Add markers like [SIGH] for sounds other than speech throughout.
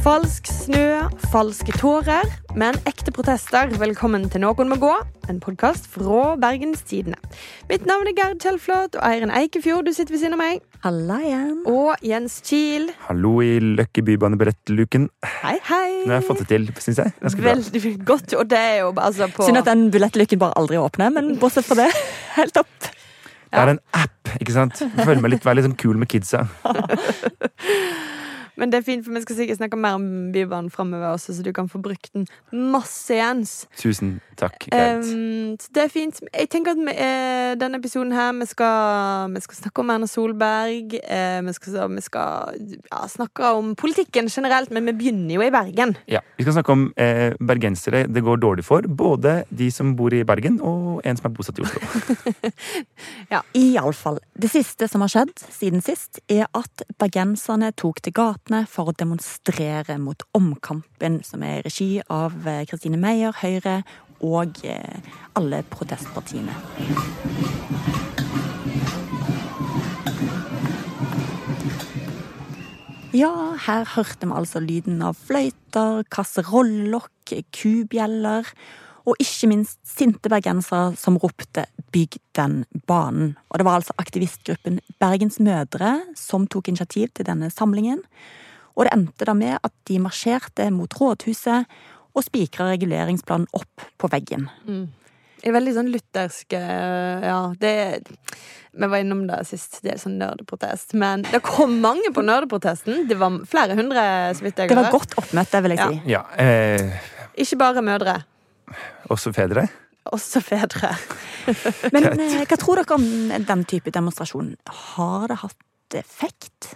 Falsk snø, falske tårer, men ekte protester. Velkommen til Noen må gå, en podkast fra Bergens Tidende. Mitt navn er Gerd Kjellflot, og Eirin Eikefjord, du sitter ved siden av meg. Halla igjen. Og Jens Kiel. Hallo i Løkke bybane-billettluken. Hei, hei. Nå har jeg fått det til, syns jeg. Ganske bra. Veldig godt, og det er jo altså på Synd at den billettluken bare aldri åpner, men bortsett fra det, [LAUGHS] helt topp. Det er en app, ikke sant? Følg føler meg litt, Vær litt sånn kul med kidsa. [LAUGHS] Men det er fint, for vi skal sikkert snakke mer om Bybanen framover også, så du kan få brukt den masse, Jens. Tusen takk. Um, det er fint. Jeg tenker at vi, uh, denne episoden her Vi skal, vi skal snakke om Erna Solberg. Uh, vi skal, vi skal ja, snakke om politikken generelt, men vi begynner jo i Bergen. Ja, Vi skal snakke om uh, bergensere det går dårlig for. Både de som bor i Bergen, og en som er bosatt i Oslo. [LAUGHS] ja. Iallfall. Det siste som har skjedd siden sist, er at bergenserne tok til gatene for å demonstrere mot Omkampen, som er regi av eh, Kristine Meyer, Høyre og eh, alle protestpartiene. Ja, her hørte vi altså lyden av fløyter, kasserollokk, kubjeller og ikke minst sinte bergensere som ropte 'bygg den banen'. Og det var altså aktivistgruppen Bergens Mødre som tok initiativ til denne samlingen. Og det endte da med at de marsjerte mot rådhuset og spikra reguleringsplanen opp på veggen. Det er veldig sånn luthersk eh, Ja, det Vi var innom det sist. Det er sånn nerdeprotest. Men det kom mange på nerdeprotesten. Det var flere hundre, så vidt jeg Det var hørt. godt oppmøte, vil jeg Ja. si. Ja, eh, Ikke bare mødre. Også fedre. Også fedre. [LAUGHS] Men eh, hva tror dere om den type demonstrasjon? Har det hatt effekt?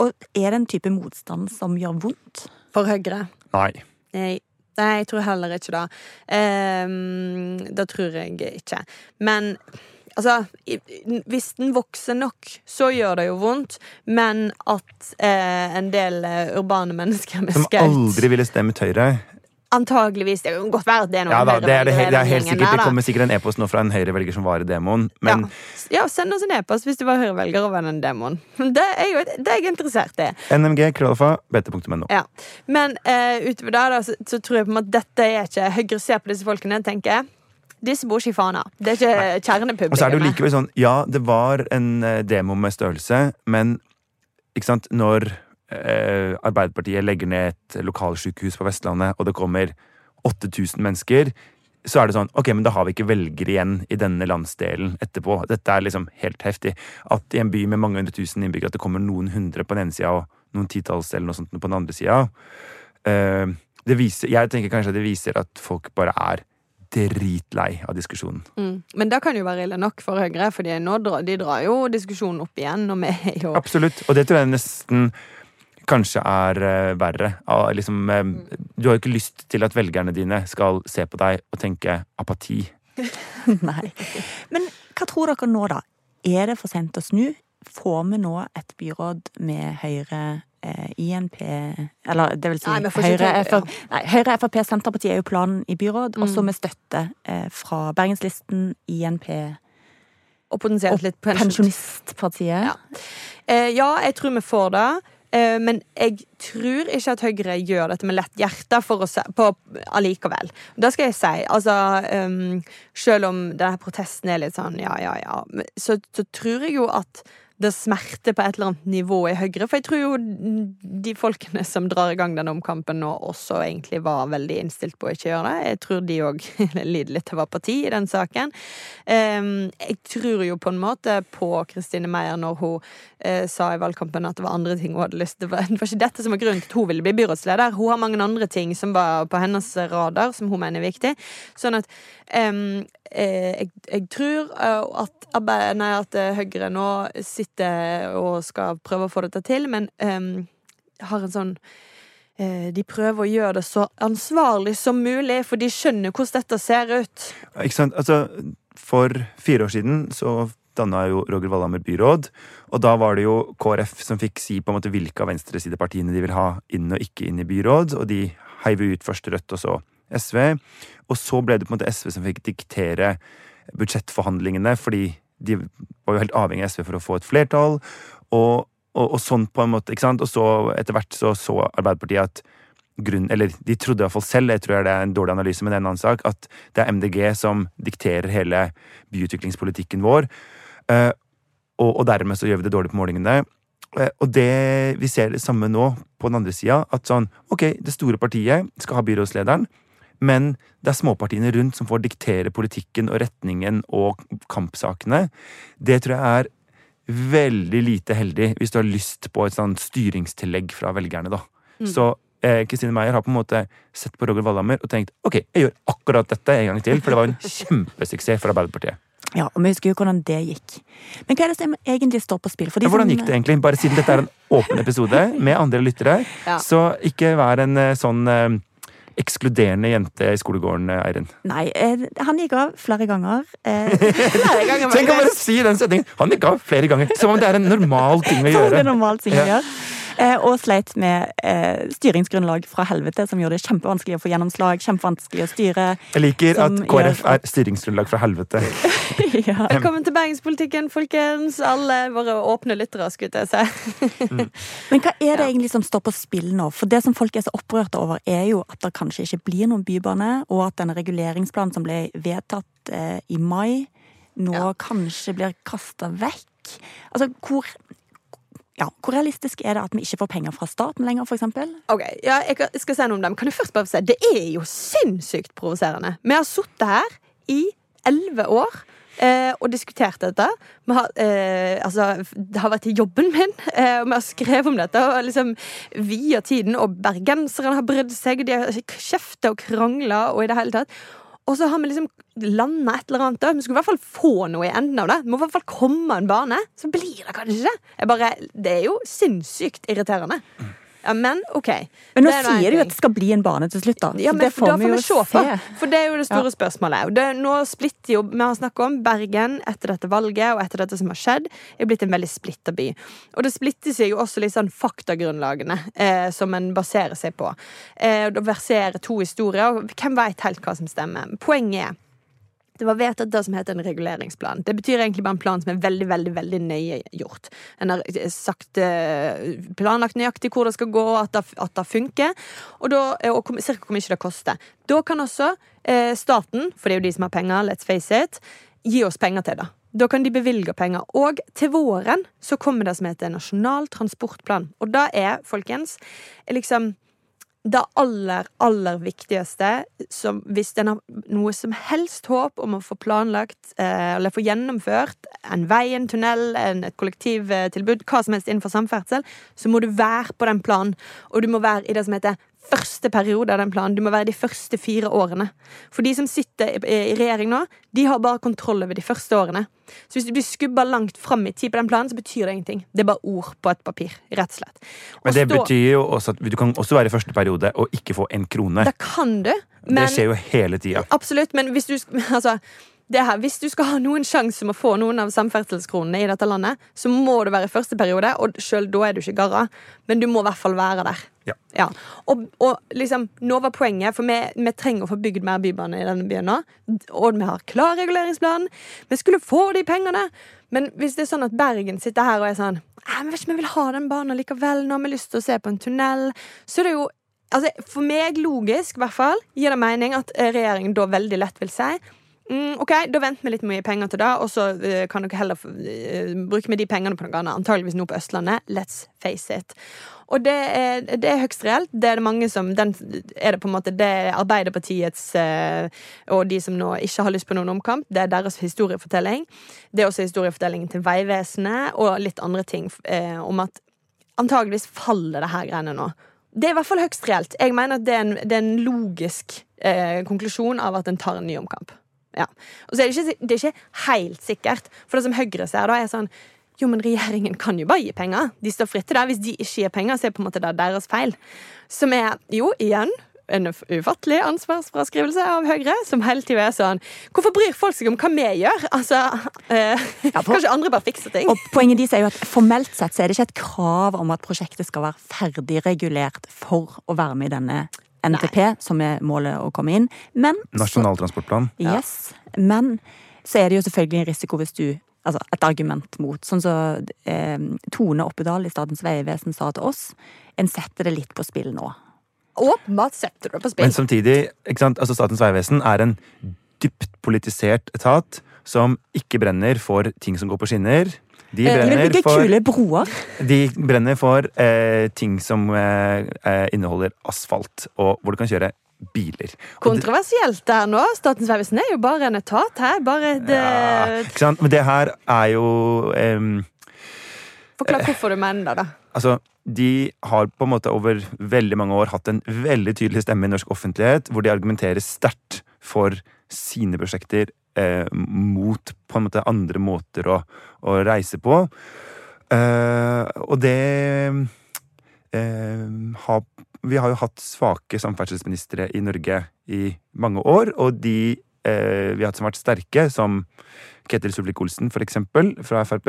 Og er det en type motstand som gjør vondt? For Høyre. Nei. Nei, nei, jeg tror heller ikke det. Um, det tror jeg ikke. Men altså Hvis den vokser nok, så gjør det jo vondt. Men at uh, en del eh, urbane mennesker med Som aldri ville stemt Høyre. Antageligvis. Det kan godt være det er noen Ja da, det er, det, det er helt sikkert. Det kommer sikkert en e-post nå fra en Høyre-velger som var i demoen. Men ja. ja, send oss en e-post hvis du var Høyre-velger og var den demoen. [LAUGHS] Det er jo det er jeg interessert i. NMG, krøllalfa, bt.no. Ja. Men uh, utover det da, så, så tror jeg på en måte dette er ikke Høyre ser på disse folkene tenker jeg. disse bor ikke i Fana. Det er ikke kjernepublikummet. Og så er det jo likevel sånn, ja, det var en eh, demo med størrelse, men ikke sant, når eh, Arbeiderpartiet legger ned et lokalsykehus på Vestlandet, og det kommer 8000 mennesker, så er det sånn, ok, men da har vi ikke velgere igjen i denne landsdelen etterpå. Dette er liksom helt heftig. At i en by med mange hundre tusen innbyggere, at det kommer noen hundre på den ene sida og noen titalls eller noe sånt på den andre sida. Eh, det viser, jeg tenker kanskje at det viser at folk bare er dritlei av diskusjonen. Mm. Men det kan jo være ille nok for Høyre, for drar, de drar jo diskusjonen opp igjen. Og vi er jo Absolutt. Og det tror jeg nesten kanskje er uh, verre. Uh, liksom, eh, du har jo ikke lyst til at velgerne dine skal se på deg og tenke apati. [LAUGHS] Nei. Men hva tror dere nå, da? Er det for sent å snu? Får vi nå et byråd med Høyre, eh, INP Eller det vil si Nei, vi får ikke Høyre, ta det, ja. FrP, nei, Høyre, Frp, Senterpartiet er jo planen i byråd, og så Mm. med støtte eh, fra Bergenslisten, INP og potensielt litt pensjonist. Pensjonistpartiet. Ja. Eh, ja, jeg tror vi får det. Eh, men jeg tror ikke at Høyre gjør dette med lett hjerte for å se, på, allikevel. Da skal jeg si. Altså, um, selv om denne protesten er litt sånn ja, ja, ja, så, så tror jeg jo at det smerter på et eller annet nivå i Høyre. For jeg tror jo de folkene som drar i gang denne omkampen nå, også egentlig var veldig innstilt på å ikke gjøre det. Jeg tror de òg [LAUGHS] lider litt av apati i den saken. Jeg tror jo på en måte på Kristine Meyer når hun eh, sa i valgkampen at det var andre ting hun hadde lyst til. Det var, ikke dette som var grunnen til at hun ville bli byrådsleder. Hun har mange andre ting som var på hennes radar, som hun mener er viktig. Sånn at jeg, jeg tror eh, at, nei, at eh, Høyre nå sitter og skal prøve å få dette til, men um, har en sånn eh, de prøver å gjøre det så ansvarlig som mulig, for de skjønner hvordan dette ser ut. Ikke sant? Altså, for fire år siden så danna jo Roger Wallhammer byråd, og da var det jo KrF som fikk si på en måte hvilke av venstresidepartiene de vil ha inn og ikke inn i byråd, og de heiv ut først Rødt og så SV. Og så ble det på en måte SV som fikk diktere budsjettforhandlingene, fordi de var jo helt avhengig av SV for å få et flertall. Og og, og sånn på en måte, ikke sant? Og så etter hvert så så Arbeiderpartiet at grunn, eller de trodde i hvert fall selv, jeg tror det er en dårlig analyse, men det er en annen sak, at det er MDG som dikterer hele byutviklingspolitikken vår. Eh, og, og dermed så gjør vi det dårlig på målingene. Eh, og det, vi ser det samme nå på den andre sida. At sånn, ok, det store partiet skal ha byrådslederen, men det er småpartiene rundt som får diktere politikken og retningen og kampsakene. Det tror jeg er veldig lite heldig hvis du har lyst på et sånt styringstillegg fra velgerne, da. Så eh, Kristine Meyer har på en måte sett på Roger Wallhammer og tenkt ok, jeg gjør akkurat dette en gang til, for det var en [LAUGHS] kjempesuksess for Arbeiderpartiet. Ja, og vi husker jo hvordan det gikk. Men hva er det som egentlig står på spill? Ja, hvordan gikk det egentlig? Bare siden dette er en åpen episode [LAUGHS] med andre lyttere, Ja. så ikke vær en eh, sånn eh, ekskluderende jente i skolegården, eh, Eirin. Nei, eh, han gikk av flere ganger. Eh, [LAUGHS] Flere ganger Tenk å bare si den setningen! Han gikk av flere ganger, som om det er en normal ting å gjøre. som det er er normal ting å gjøre. Eh, og sleit med eh, styringsgrunnlag fra helvete, som gjorde det kjempevanskelig å få gjennomslag. Kjempevanskelig å styre. Jeg liker at KrF gjør er styringsgrunnlag fra helvete. [LAUGHS] ja. Velkommen til bergenspolitikken, folkens. Alle våre åpne lyttere, skulle jeg si. [LAUGHS] Men hva er det egentlig som står på spill nå? For det som folk er så opprørte over, er jo at det kanskje ikke blir noen bybane, og at denne reguleringsplanen som ble vedtatt eh, i mai, nå Ja. kanskje blir kasta vekk. Altså, hvor ja, Hvor realistisk er det at vi ikke får penger fra staten lenger, eksempel? Ok, ja, jeg skal si noe om dem. Kan du først bare si, Det er jo sinnssykt provoserende. Vi har sittet her i elleve år eh, og diskutert dette. Vi har, eh, altså, det har vært i jobben min, eh, og vi har skrevet om dette. Og liksom via tiden, og bergenserne har brydd seg, de har kjefta og krangla og i det hele tatt. Og så har vi liksom landa et eller annet. da. Vi skulle i hvert fall få noe i enden av det. Vi må i hvert fall komme en bane. Så blir det kanskje ikke. Det er jo sinnssykt irriterende. Ja, men OK. Men nå er sier de jo at det skal bli en bane til slutt, da. Ja, men det får, da får vi vi se på. For det er jo det store spørsmålet. Og det, nå splitter jo, Vi har snakket om Bergen etter dette valget og etter dette som har skjedd. er blitt en veldig splitta by. Og det splitter seg jo også litt sånn faktagrunnlagene eh, som en baserer seg på. Eh, det verserer to historier, og hvem veit helt hva som stemmer. Poenget er det var vedtatt det som heter en reguleringsplan. Det betyr egentlig bare en plan som er veldig veldig, veldig nøye gjort. En har sagt, eh, planlagt nøyaktig hvor det skal gå, at det, at det funker, og, da, og hvor- cirka hvor mye det koster. Da kan også eh, staten, for det er jo de som har penger, let's face it, gi oss penger til det. Da kan de bevilge penger. Og til våren så kommer det som heter Nasjonal transportplan. Og da er, folkens, liksom det aller, aller viktigste som hvis en har noe som helst håp om å få planlagt eh, eller få gjennomført en vei, en tunnel, en, et kollektivtilbud, hva som helst innenfor samferdsel, så må du være på den planen. Og du må være i det som heter første periode av den planen. Du må være de første fire årene. For de som sitter i, regjering nå, de har bare kontroll over de første årene. Så hvis du blir skubba langt fram i tid på den planen, så betyr det ingenting. Det er bare ord på et papir, rett og slett. Men det stå- betyr jo også at du kan også være i første periode og ikke få en krone. Det kan du, men Det skjer jo hele tida. Absolutt, men hvis du, [LAUGHS] altså, her, hvis du skal ha noen sjanse med å få noen av samferdselskronene i dette landet, så må du være i første periode, og sjøl da er du ikke garra. Men du må i hvert fall være der. Ja. Og, og liksom, nå var poenget, for vi, vi trenger å få bygd mer bybane i denne byen nå. Og vi har klar reguleringsplan. Vi skulle få de pengene. Men hvis det er sånn at Bergen sitter her og er sånn vi ikke jeg vil ha den banen likevel, nå har vi lyst til å se på en tunnel, så er det jo Altså, For meg, logisk, i hvert fall, gir det mening at eh, regjeringen da veldig lett vil si mm, OK, da venter vi litt mye penger til det, og så uh, kan dere heller uh, bruke med de pengene på noe annet. Antageligvis nå på Østlandet. Let's face it. Og det er, det er høyst reelt. Det er det mange som den er det på en måte Det er Arbeiderpartiets uh, og de som nå ikke har lyst på noen omkamp. Det er deres historiefortelling. Det er også historiefortellingen til Vegvesenet og litt andre ting om at antageligvis faller det her greiene nå. Det er i hvert fall høyst reelt. Jeg mener at det er en, det er en logisk eh, konklusjon av at en tar en ny omkamp. Ja. Og så er det ikke, det er ikke helt sikkert. For det som Høyre ser, da, er sånn Jo, men regjeringen kan jo bare gi penger. De står fritt til det. Hvis de ikke gir penger, så er det på en måte det deres feil. Som er, jo, igjen en uf- ufattelig ansvarsfraskrivelse av Høyre, som hele tida er sånn Hvorfor bryr folk seg om hva vi gjør? Altså, eh, [LAUGHS] for- Kanskje andre bare fikser ting? Og poenget deres er jo at Formelt sett så er det ikke et krav om at prosjektet skal være ferdigregulert for å være med i denne NTP, som er målet å komme inn. Men Nasjonal transportplan. Yes. Men så er det jo selvfølgelig en risiko hvis du altså et argument mot. Sånn som så, eh, Tone Oppedal i Statens vegvesen sa til oss. En setter det litt på spill nå. Åpenbart setter du det på spill. Men samtidig, ikke sant? Altså, Statens vegvesen er en dypt politisert etat som ikke brenner for ting som går på skinner. De De brenner bygge for, kule broer. de brenner for eh, ting som eh, eh, inneholder asfalt, og hvor du kan kjøre biler. Kontroversielt det- der nå. Statens vegvesen er jo bare en etat her. Bare et ja, eh, ikke sant? Men det her er jo eh, Forklar hvorfor du mener det, da. Altså, de har på en måte over veldig mange år hatt en veldig tydelig stemme i norsk offentlighet, hvor de argumenterer sterkt for sine prosjekter eh, mot på en måte andre måter å, å reise på. Eh, og det eh, har Vi har jo hatt svake samferdselsministre i Norge i mange år, og de eh, vi har hatt som har vært sterke, som Ketil Solvik-Olsen, for eksempel, fra Frp,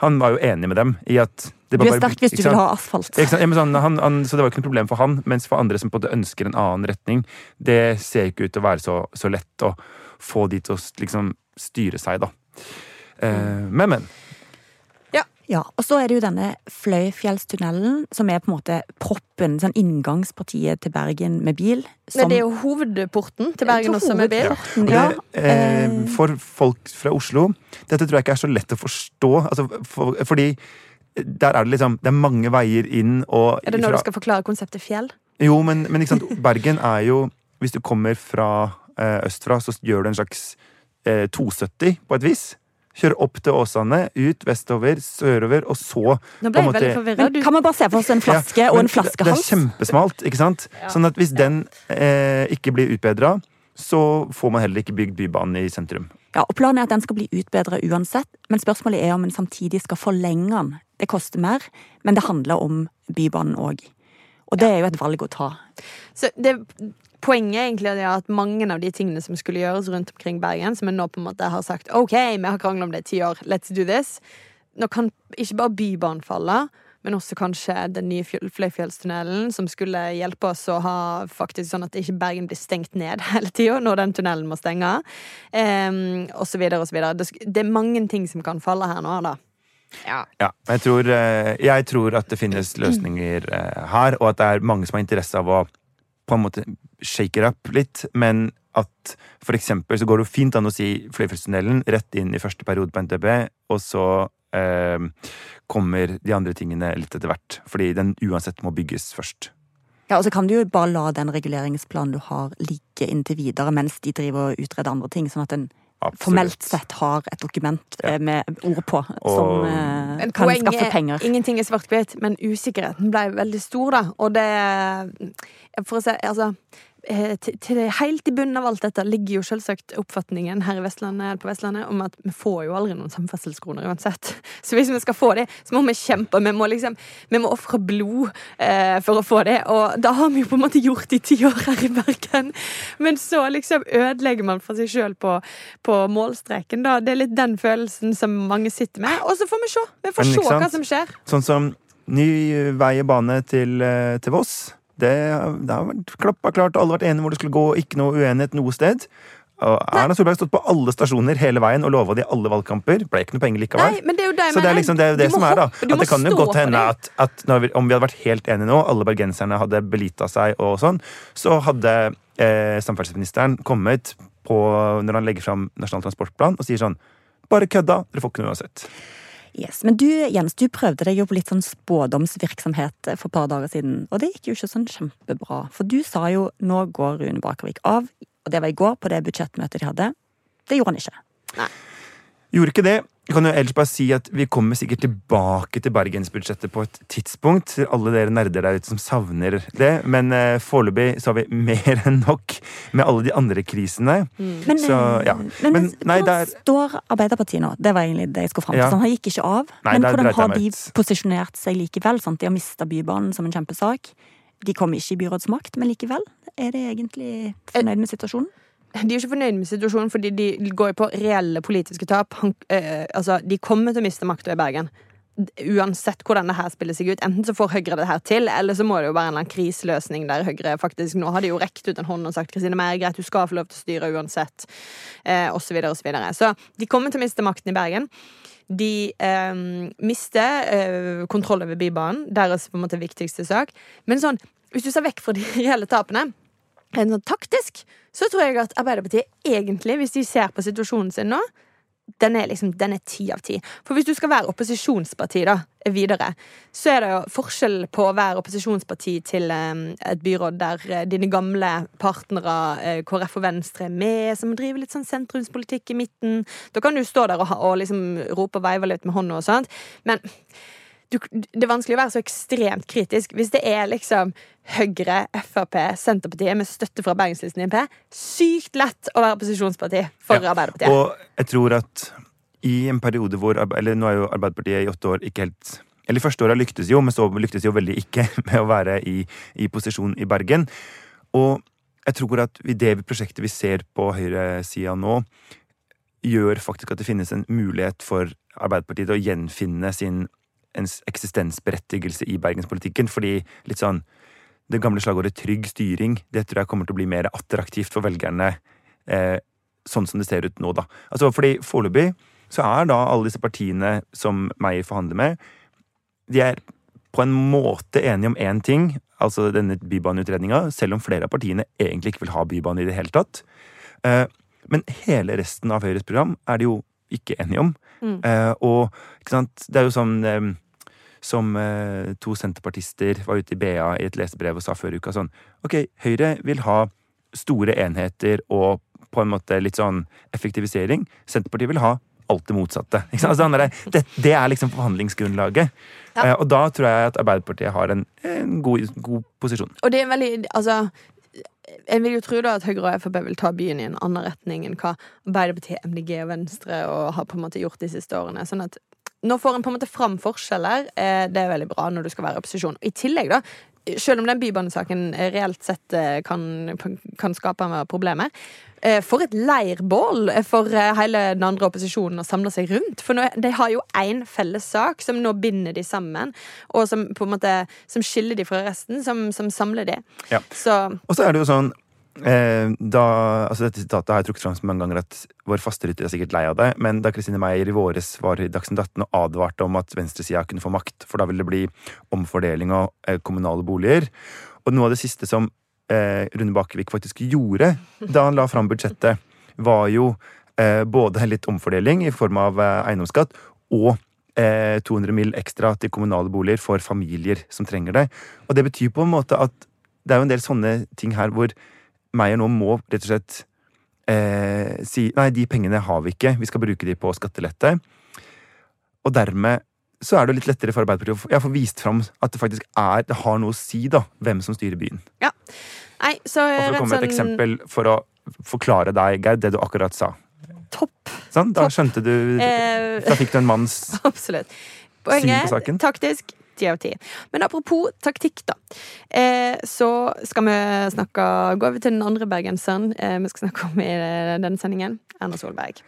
han var jo enig med dem i at det Du er sterk hvis du vil ha asfalt. Ja, sånn, han, han, så det var ikke noe problem for han, mens for andre som på en måte ønsker en annen retning, det ser ikke ut til å være så, så lett å få de til å liksom styre seg, da. Eh, men, men. Ja, og så er det jo denne Fløyfjellstunnelen, som er på en måte proppen, sånn inngangspartiet til Bergen med bil. Nei, det er jo hovedporten til Bergen også, med bil. Og Ja, det, eh, eh, for folk fra Oslo Dette tror jeg ikke er så lett å forstå. Altså, for, fordi der er det liksom Det er mange veier inn og Er det når fra- du skal forklare konseptet fjell? Jo, men, men ikke sant, Bergen er jo Hvis du kommer fra østfra, så gjør du en slags eh, 270 på et vis. Kjører opp til Åsane, ut vestover, sørover, og så Nå ble jeg måte... veldig forvirra. Kan man bare se for oss en flaske Ja, og en flaskehals? Det, det er kjempesmalt, ikke sant? Sånn at hvis den eh, ikke blir utbedra, så får man heller ikke bygd Bybanen i sentrum. Ja, og Planen er at den skal bli utbedra uansett, men spørsmålet er om en samtidig skal forlenge den. Det koster mer, men det handler om Bybanen òg. Og det er jo et valg å ta. Så det, poenget egentlig er at mange av de tingene som skulle gjøres rundt omkring Bergen, som jeg nå på en måte har sagt OK, vi har krangla om det i ti år, let's do this. Nå kan ikke bare Bybanen falle, men også kanskje den nye Fløyfjellstunnelen, som skulle hjelpe oss å ha faktisk sånn at ikke Bergen blir stengt ned [LAUGHS] hele tida når den tunnelen må stenge. Um, og så videre og så videre. Det, det er mange ting som kan falle her nå, da. Ja. Ja, jeg tror, eh, jeg tror at det finnes løsninger eh, her, og at det er mange som har interesse av å på en måte shake it up litt, men at for eksempel så går det jo fint an å si Fløyfjellstunnelen rett inn i første periode på NTB, og så eh, kommer de andre tingene litt etter hvert. Fordi den uansett må bygges først. Ja, Og så kan du jo bare la den reguleringsplanen du har ligge inntil videre, mens de driver og utreder andre ting, sånn at en Absolutt. formelt sett har et dokument Ja. eh, med ord på Og- som eh, kan poenget skaffe er- penger. Ingenting er svart-hvitt, men usikkerheten ble veldig stor, da. Og det For å si Altså eh, Helt i bunnen av alt dette ligger jo selvsagt oppfatningen her i Vestlandet, på Vestlandet om at vi får jo aldri noen samferdselskroner uansett. [LAUGHS] Så hvis vi skal få det, så må vi kjempe. Vi må liksom Vi må ofre blod eh, for å få det. Og da har vi jo på en måte gjort i ti år her i Bergen. Men så liksom ødelegger man for seg sjøl på, på målstreken, da. Det er litt den følelsen som mange sitter med. Og så får vi se. Vi får se hva som skjer. Sånn som ny vei og bane til, eh, til Voss. Det, det har vært klappa klart, alle har vært enige hvor det skulle gå, ikke noe uenighet noe sted. Og Erna Solberg har stått på alle stasjoner hele veien og lova det i alle valgkamper. Ble ikke noe penger likevel. Nei, men det er jo det Så det er liksom det, er det som er, da. hoppe- At det kan jo godt hende at, at når vi, om vi hadde vært helt enige nå, alle bergenserne hadde belita seg og sånn, så hadde eh, samferdselsministeren kommet på, når han legger fram Nasjonal transportplan, og sier sånn Bare kødda, dere får ikke noe uansett. Yes, Men du Jens, du prøvde deg jo på litt sånn spådomsvirksomhet for et par dager siden, og det gikk jo ikke sånn kjempebra. For du sa jo 'nå går Rune Bakervik av', og det var i går på det budsjettmøtet de hadde. Det gjorde han ikke. Nei. Gjorde ikke det. Jeg kan jo ellers bare si at Vi kommer sikkert tilbake til bergensbudsjettet på et tidspunkt. Til alle dere nerder der ute som savner det. Men eh, foreløpig så har vi [LAUGHS] mer enn nok med alle de andre krisene. Men, Så, ja. eh, men, Men, nei, hvordan der- står Arbeiderpartiet nå? Det var egentlig det jeg skulle fram til. Ja. Sånn, han gikk ikke av. Nei, men hvordan har de posisjonert seg likevel? Sant? De har mista Bybanen som en kjempesak. De kom ikke i byrådsmakt, men likevel. Er de egentlig fornøyd med situasjonen? De er ikke fornøyd med situasjonen fordi de går på reelle politiske tap. Han, øh, altså, de kommer til å miste makta i Bergen. uansett hvordan det her spiller seg ut. Enten så får Høyre det her til, eller så må det jo være en eller annen kriseløsning der Høyre faktisk Nå har de jo rekt ut en hånd og sagt Kristine Meyer, greit, du skal få lov til å styre uansett, eh, og så videre og så videre. Så de kommer til å miste makten i Bergen. De eh, mister eh, kontroll over Bybanen, deres på en måte viktigste sak. Men sånn, hvis du ser vekk fra de [LAUGHS] reelle tapene, rent sånn taktisk, så tror jeg at Arbeiderpartiet egentlig, hvis de ser på situasjonen sin nå, den er liksom, den er ti av ti. For hvis du skal være opposisjonsparti da, videre, så er det jo forskjell på å være opposisjonsparti til um, et byråd der uh, dine gamle partnere, uh, KrF og Venstre, er med, som driver litt sånn sentrumspolitikk i midten. Da kan du stå der og, og liksom rope og veive litt med hånda og sånt. Men du, det er vanskelig å være så ekstremt kritisk hvis det er liksom Høyre, Frp, Senterpartiet med støtte fra Bergenslisten INP. Sykt lett å være opposisjonsparti for ja, Arbeiderpartiet. Og jeg tror at i en periode hvor Eller nå er jo Arbeiderpartiet i åtte år ikke helt Eller første året lyktes jo, men så lyktes jo veldig ikke [LAUGHS] med å være i, i posisjon i Bergen. Og jeg tror at det prosjektet vi ser på høyresida nå, gjør faktisk at det finnes en mulighet for Arbeiderpartiet til å gjenfinne sin ens eksistensberettigelse i bergenspolitikken. Fordi litt sånn Det gamle slagordet 'trygg styring' det tror jeg kommer til å bli mer attraktivt for velgerne eh, sånn som det ser ut nå, da. Altså, fordi foreløpig så er da alle disse partiene som Meyer forhandler med, de er på en måte enige om én ting, altså denne bybaneutredninga, selv om flere av partiene egentlig ikke vil ha bybane i det hele tatt. Eh, men hele resten av Høyres program er de jo ikke enige om. Mm. Eh, og det er jo sånn eh, som eh, to senterpartister var ute i BA i et lesebrev og sa før uka sånn Ok, Høyre vil ha store enheter og på en måte litt sånn effektivisering. Senterpartiet vil ha alt det motsatte. Altså, det, det, er liksom forhandlingsgrunnlaget. Ja. Eh, og da tror jeg at Arbeiderpartiet har en, en god, god, posisjon. Og det er veldig, altså jeg vil jo tro da at Høyre og Frp vil ta byen i en annen retning enn hva Arbeiderpartiet, MDG og Venstre og har på en måte gjort de siste årene. Sånn at nå får en på en måte fram forskjeller. Eh, det er veldig bra når du skal være opposisjon. I tillegg, da, selv om den bybanesaken reelt sett eh, kan, kan skape problemer. Eh, for et leirbål for hele den andre opposisjonen å samle seg rundt. For nå, de har jo én felles sak som nå binder de sammen, og som på en måte som skiller de fra resten, som, som samler de. Ja. Så. Og så er det jo sånn Eh, da, altså dette sitatet har jeg trukket fram så mange ganger at vår faste lytter er sikkert lei av det, men da Kristine Meyer i våres var i Dagsnytt 18 og advarte om at venstresida kunne få makt, for da ville det bli omfordeling av eh, kommunale boliger. Og noe av det siste som eh, Rune Bakevik faktisk gjorde da han la fram budsjettet, var jo eh, både litt omfordeling i form av eh, eiendomsskatt og 200 eh, mill. ekstra til kommunale boliger for familier som trenger det. Og det betyr på en måte at det er jo en del sånne ting her hvor Meyer nå må rett og slett eh, si nei, de pengene har vi ikke, vi skal bruke de på skattelette. Og dermed så er det litt lettere for Arbeiderpartiet å få vist fram at det faktisk er, det har noe å si da, hvem som styrer byen. Ja. Nei, så og for å komme med et sånn... eksempel for å forklare deg, Geir, det du akkurat sa. Topp. Sånn, da Topp. skjønte du eh, Da fikk du en manns [LAUGHS] Absolutt. Poenget, taktisk, ti av ti. Men apropos taktikk, da. Eh, så skal vi snakke Gå over til den andre bergenseren eh, vi skal snakke om i eh, denne sendingen. Erna Solberg.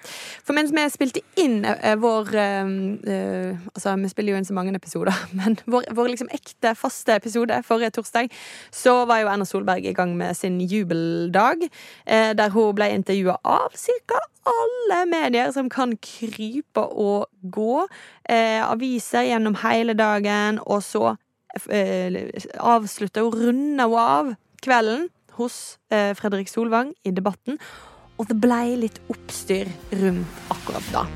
For mens vi spilte inn eh, vår eh, eh, Altså, vi spiller jo inn så mange episoder, [LAUGHS] men vår, vår liksom ekte, faste episode forrige torsdag, så var jo Erna Solberg i gang med sin jubeldag, der hun ble intervjua av ca alle medier som kan krype og gå. Eh, aviser gjennom hele dagen, og så eh, avslutter hun, runder hun av kvelden hos eh, Fredrik Solvang i Debatten. Og det blei litt oppstyr rundt akkurat da.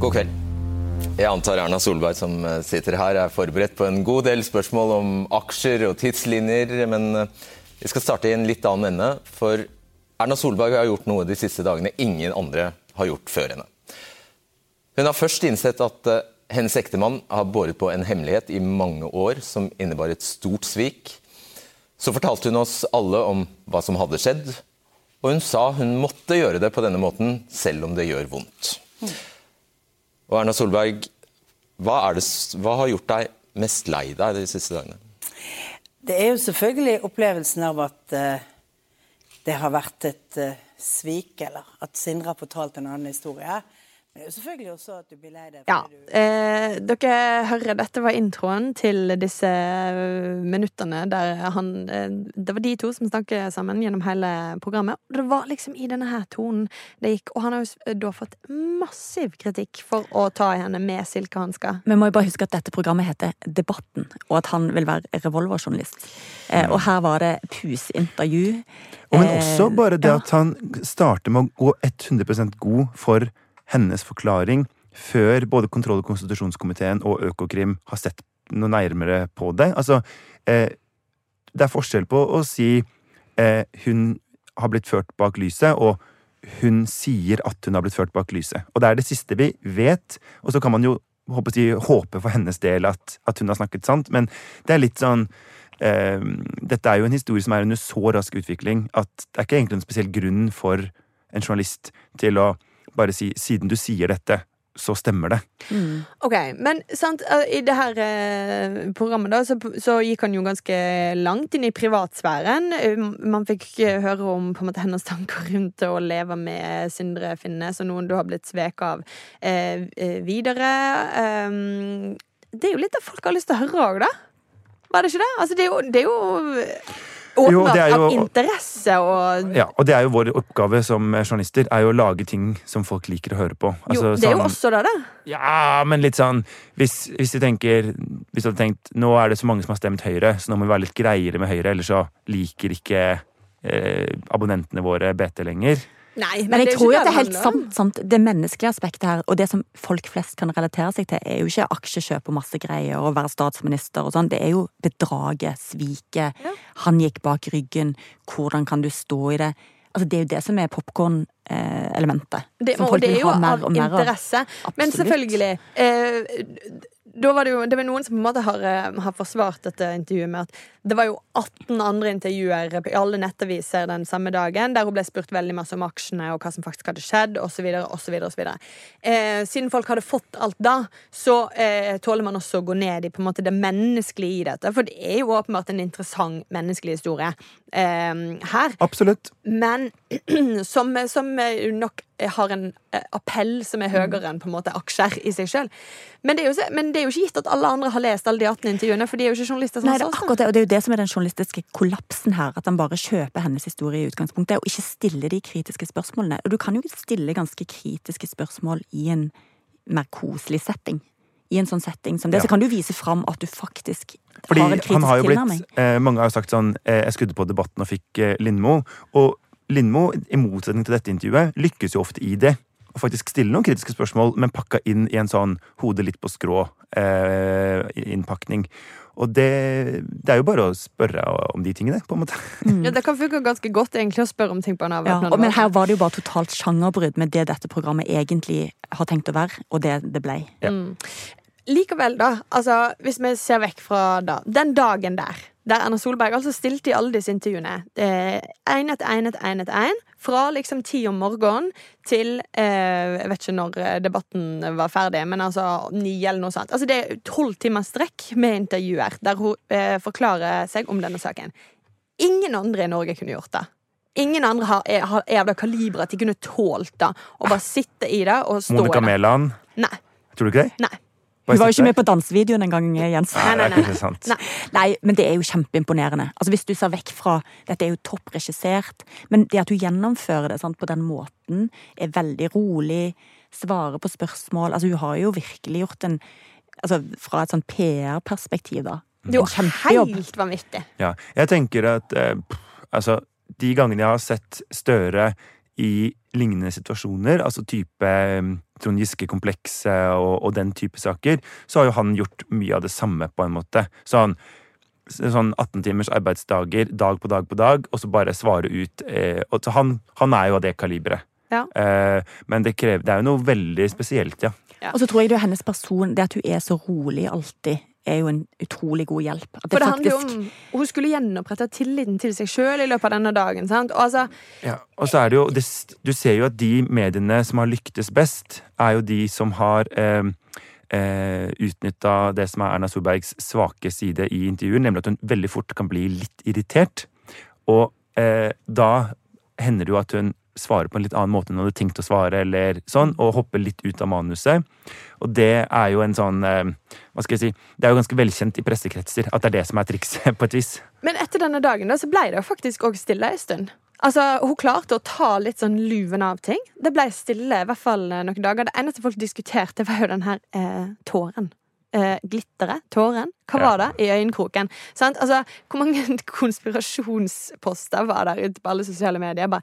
God kveld. Jeg antar Erna Solberg som eh, sitter her er forberedt på en god del spørsmål om aksjer og tidslinjer, men eh, vi skal starte i en litt annen ende. For Erna Solberg har gjort noe de siste dagene ingen andre har gjort før henne. Hun har først innsett at eh, hennes ektemann har båret på en hemmelighet i mange år som innebar et stort svik. Så fortalte hun oss alle om hva som hadde skjedd, og hun sa hun måtte gjøre det på denne måten, selv om det gjør vondt. Og Erna Solberg, hva, det, hva har gjort deg mest lei deg de siste dagene? Det er jo selvfølgelig opplevelsen av at uh, det har vært et uh, svik, eller at Sindre har fortalt en annen historie. Jo selvfølgelig også at du blir lei deg. Ja. du- Eh, dere hører, dette var introen til disse eh, minuttene der han eh, Det var de to som snakket sammen gjennom hele programmet. Og det var liksom i denne her tonen det gikk. Og han har jo da fått massiv kritikk for å ta henne med silkehansker. Vi må jo bare huske at dette programmet heter Debatten, og at han vil være revolverjournalist. Eh, og her var det pusintervju. Og men Eh, også bare det ja. at han starter med å gå 100% god for hennes forklaring før både kontroll- og konstitusjonskomiteen og Økokrim har sett noe nærmere på det. Altså, eh, det er forskjell på å si eh, hun har blitt ført bak lyset, og hun sier at hun har blitt ført bak lyset. Og det er det siste vi vet, og så kan man jo håper håpe for hennes del at, at hun har snakket sant, men det er litt sånn eh, Dette er jo en historie som er under så rask utvikling at det er ikke egentlig en spesiell grunn for en journalist til å bare si 'siden du sier dette, så stemmer det'. Ok, men sant, eh, i det her eh, programmet da, så, så gikk han jo ganske langt inn i privatsfæren. Eh, Man fikk høre om på en måte hennes tanker rundt å leve med Sindre Finnes, og noen du har blitt sveket av eh, eh, videre. Um, det er jo litt av folk har lyst til å høre òg, da. Var det ikke det? Altså, det er jo, det er jo Jo, er jo- av interesse og Ja, Og det er jo vår oppgave som journalister, er jo å lage ting som folk liker å høre på. Jo, Altså, det er jo sånn- også det, da. Ja, men litt sånn Hvis, hvis du tenker Hvis du hadde tenkt nå er det så mange som har stemt Høyre, så nå må vi være litt greiere med Høyre, ellers så liker ikke eh, abonnentene våre BT lenger. Nei, Men jeg det er tror jo at det er helt sant, sant. Det menneskelige aspektet her, og det som folk flest kan relatere seg til, er jo ikke aksjekjøp og masse greier og være statsminister og sånn. Det er jo bedraget, sviket. Ja. Han gikk bak ryggen. Hvordan kan du stå i det? Altså, det er jo det som er popkorn-elementet. Det, som folk vil ha mer og mer av. interesse. Men selvfølgelig eh, da var det jo det var noen som på en måte har, eh, har forsvart dette intervjuet med at det var jo 18 andre intervjuer i alle nettaviser den samme dagen der hun ble spurt veldig masse om aksjene og hva som faktisk hadde skjedd, osv. osv. Eh, siden folk hadde fått alt da, så eh, tåler man også å gå ned i på en måte det menneskelige i dette. For det er jo åpenbart en interessant menneskelig historie eh, her. Absolutt. Men [CLEARS THROAT] som, som nok har en eh, appell som er høyere enn på en måte aksjer i seg sjøl. Men, det er jo så- men det er jo ikke gitt at alle andre har lest alle de 18 intervjuene, for de er jo ikke journalister som Nei, det er oss, akkurat det, og det er jo det som er den journalistiske kollapsen her. At han bare kjøper hennes historie i utgangspunktet, og ikke stiller de kritiske spørsmålene. Og du kan jo stille ganske kritiske spørsmål i en mer koselig setting. I en sånn setting som det, Ja. så kan du vise fram at du faktisk Fordi har en kritisk han har jo tilnærming. eh, Mange har jo sagt sånn eh, Jeg skrudde på debatten og fikk eh, Lindmo. Og Lindmo, i motsetning til dette intervjuet, lykkes jo ofte i det. Og faktisk stille noen kritiske spørsmål, men pakka inn i en sånn hode litt på skrå-innpakning. og det, det er jo bare å spørre om de tingene, på en måte. Ja, det kan funke ganske godt egentlig å spørre om ting på en Ja, avvæpnende og, men her var det jo bare totalt sjangerbrudd med det dette programmet egentlig har tenkt å være, og det det ble. Ja. Likevel, da. Altså, hvis vi ser vekk fra da, den dagen der, der Erna Solberg altså stilte i alle disse intervjuene én etter én etter én etter én, fra liksom ti om morgenen til eh, Jeg vet ikke når eh, debatten var ferdig, men altså ni eller noe sånt. Altså, det er tolv timers strekk med intervjuer der hun eh, forklarer seg om denne saken. Ingen andre i Norge kunne gjort det. Ingen andre har, er, er av det kaliberet at de kunne tålt det. Å bare sitte i det og stå Monica i det. Mæland, Nei. tror du ikke det? Nei. Du var jo ikke med på dansevideoen engang, Jens. Nei, er Nei, nei. Nei. Nei, men det er jo kjempeimponerende. Altså Hvis du ser vekk fra Dette er jo toppregissert, men det at du gjennomfører det sant, på den måten, er veldig rolig, svarer på spørsmål Altså Hun har jo virkelig gjort en Altså Fra et sånn PR-perspektiv, da. Det er jo helt vanvittig. Ja, jeg tenker at eh, altså, de gangene jeg har sett Støre i lignende situasjoner, altså type eh, Trond Giske-komplekset og, og den type saker, så har jo han gjort mye av det samme, på en måte. Sånn, sånn 18 timers arbeidsdager, dag på dag på dag, og så bare svare ut. Eh, og så han, han er jo av det kaliberet. Ja. Eh, men det, krever, det er jo noe veldig spesielt, ja. Og så tror jeg det er hennes person, det at hun er så rolig alltid, er jo en utrolig god hjelp. At For det handler jo om Hun skulle gjenopprette tilliten til seg sjøl i løpet av denne dagen. Sant? Og altså, Ja, og så er det jo det, Du ser jo at de mediene som har lyktes best, er jo de som har eh, eh, utnytta det som er Erna Solbergs svake side i intervjuet, nemlig at hun veldig fort kan bli litt irritert. Og eh, da hender det jo at hun svare på en litt annen måte enn du hadde tenkt å svare, eller sånn, og hoppe litt ut av manuset. Og det er jo en sånn eh, Hva skal jeg si Det er jo ganske velkjent i pressekretser at det er det som er trikset, [LAUGHS] på et vis. Men etter denne dagen da, så ble det jo faktisk òg stille en stund. Altså, Hun klarte å ta litt sånn luven av ting. Det ble stille i hvert fall eh, noen dager. Det eneste folk diskuterte, var jo den her eh, tåren. Eh, glitteret, tåren. Hva Ja. var det i øyenkroken? Sant? Altså, Hvor mange [LAUGHS] konspirasjonsposter var der ute på alle sosiale medier? Bare,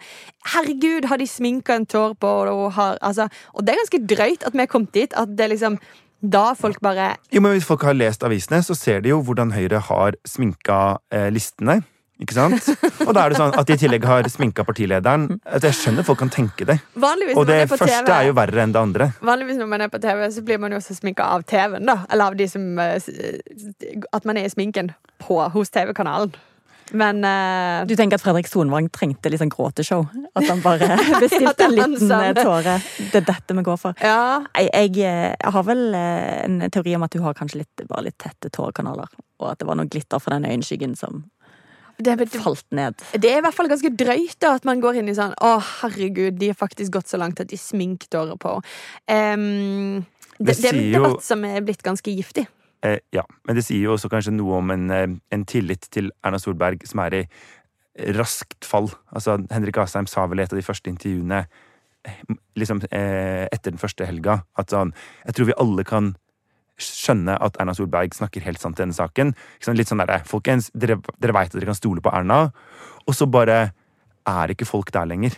Herregud, har de sminka en tår på og har altså, Og det er ganske drøyt at vi er kommet dit. At det liksom da folk bare Jo, men Hvis folk har lest avisene, så ser de jo hvordan Høyre har sminka eh, listene. Ikke sant? Og da er det sånn at de i tillegg har sminka partilederen. At jeg skjønner folk kan tenke det. Vanligvis Og det er første TV er jo verre enn det andre. Vanligvis når man er på TV, så blir man jo også sminka av TV-en, da. Eller av de som eh, At man er i sminken på hos TV-kanalen. Men uh, Du tenker at Fredrik Sonvang trengte litt sånn gråteshow? At han bare [LAUGHS] [LAUGHS] bestilte en liten eh, det. tåre? Det er dette vi går for. ja. Jeg, jeg, jeg har vel en teori om at du har kanskje litt, bare litt tette tårekanaler. Og at det var noe glitter fra den øyenskyggen som Det, det, falt ned. det er i hvert fall ganske drøyt da at man går inn i sånn Å, herregud, de har faktisk gått så langt at de sminktårer på. Um, det, Det det er en debatt som er blitt ganske giftig. Eh, ja, Men det sier jo også kanskje noe om en, eh, en tillit til Erna Solberg som er i raskt fall. Altså, Henrik Asheim sa vel i et av de første intervjuene eh, liksom eh, etter den første helga at sånn Jeg tror vi alle kan skjønne at Erna Solberg snakker helt sant i denne saken. Litt sånn der, Folkens, dere, dere veit at dere kan stole på Erna. Og så bare er ikke folk der lenger.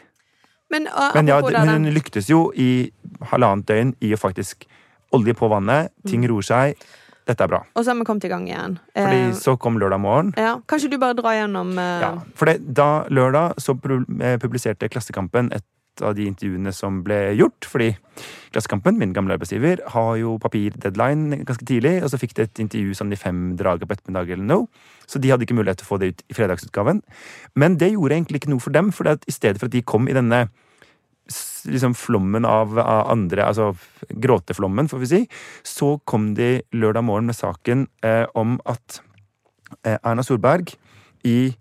Men, uh, Men, ja, men hun lyktes jo i halvannet døgn i å faktisk olje på vannet. Ting roer seg. Dette er bra. Og så har vi kommet i gang igjen. Fordi uh, så kom lørdag morgen. ja, kanskje du bare drar gjennom uh... Ja, for da lørdag så eh, publiserte Klassekampen et av de intervjuene som ble gjort. Fordi Klassekampen, min gamle arbeidsgiver, har jo papirdeadline ganske tidlig. Og så fikk de et intervju sånn i fem drager på ettermiddag eller noe. Så de hadde ikke mulighet til å få det ut i fredagsutgaven. Men det gjorde egentlig ikke noe for dem, for i stedet for at de kom i denne liksom flommen av, av andre, altså gråteflommen, får vi si, så kom de lørdag morgen med saken eh, om at eh, Erna Solberg i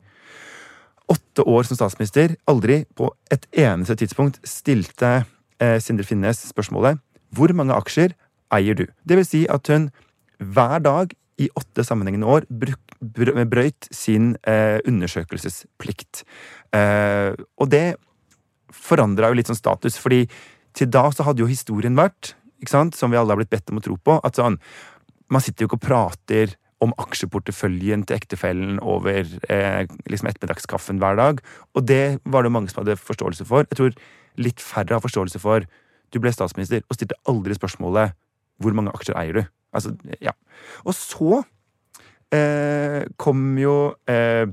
åtte år som statsminister aldri på et eneste tidspunkt stilte eh, Sindre Finnes spørsmålet hvor mange aksjer eier du? Det vil si at hun hver dag i åtte sammenhengende år brøyt sin eh, undersøkelsesplikt. Eh, og det forandra jo litt sånn status, fordi til da så hadde jo historien vært, som vi alle har blitt bedt om å tro på, at sånn Man sitter jo ikke og prater om aksjeporteføljen til ektefellen over eh, liksom ettermiddagskaffen hver dag. Og det var det mange som hadde forståelse for. Jeg tror litt færre har forståelse for. Du ble statsminister og stilte aldri spørsmålet 'Hvor mange aksjer eier du?' Altså, ja. Og så eh, kom jo eh,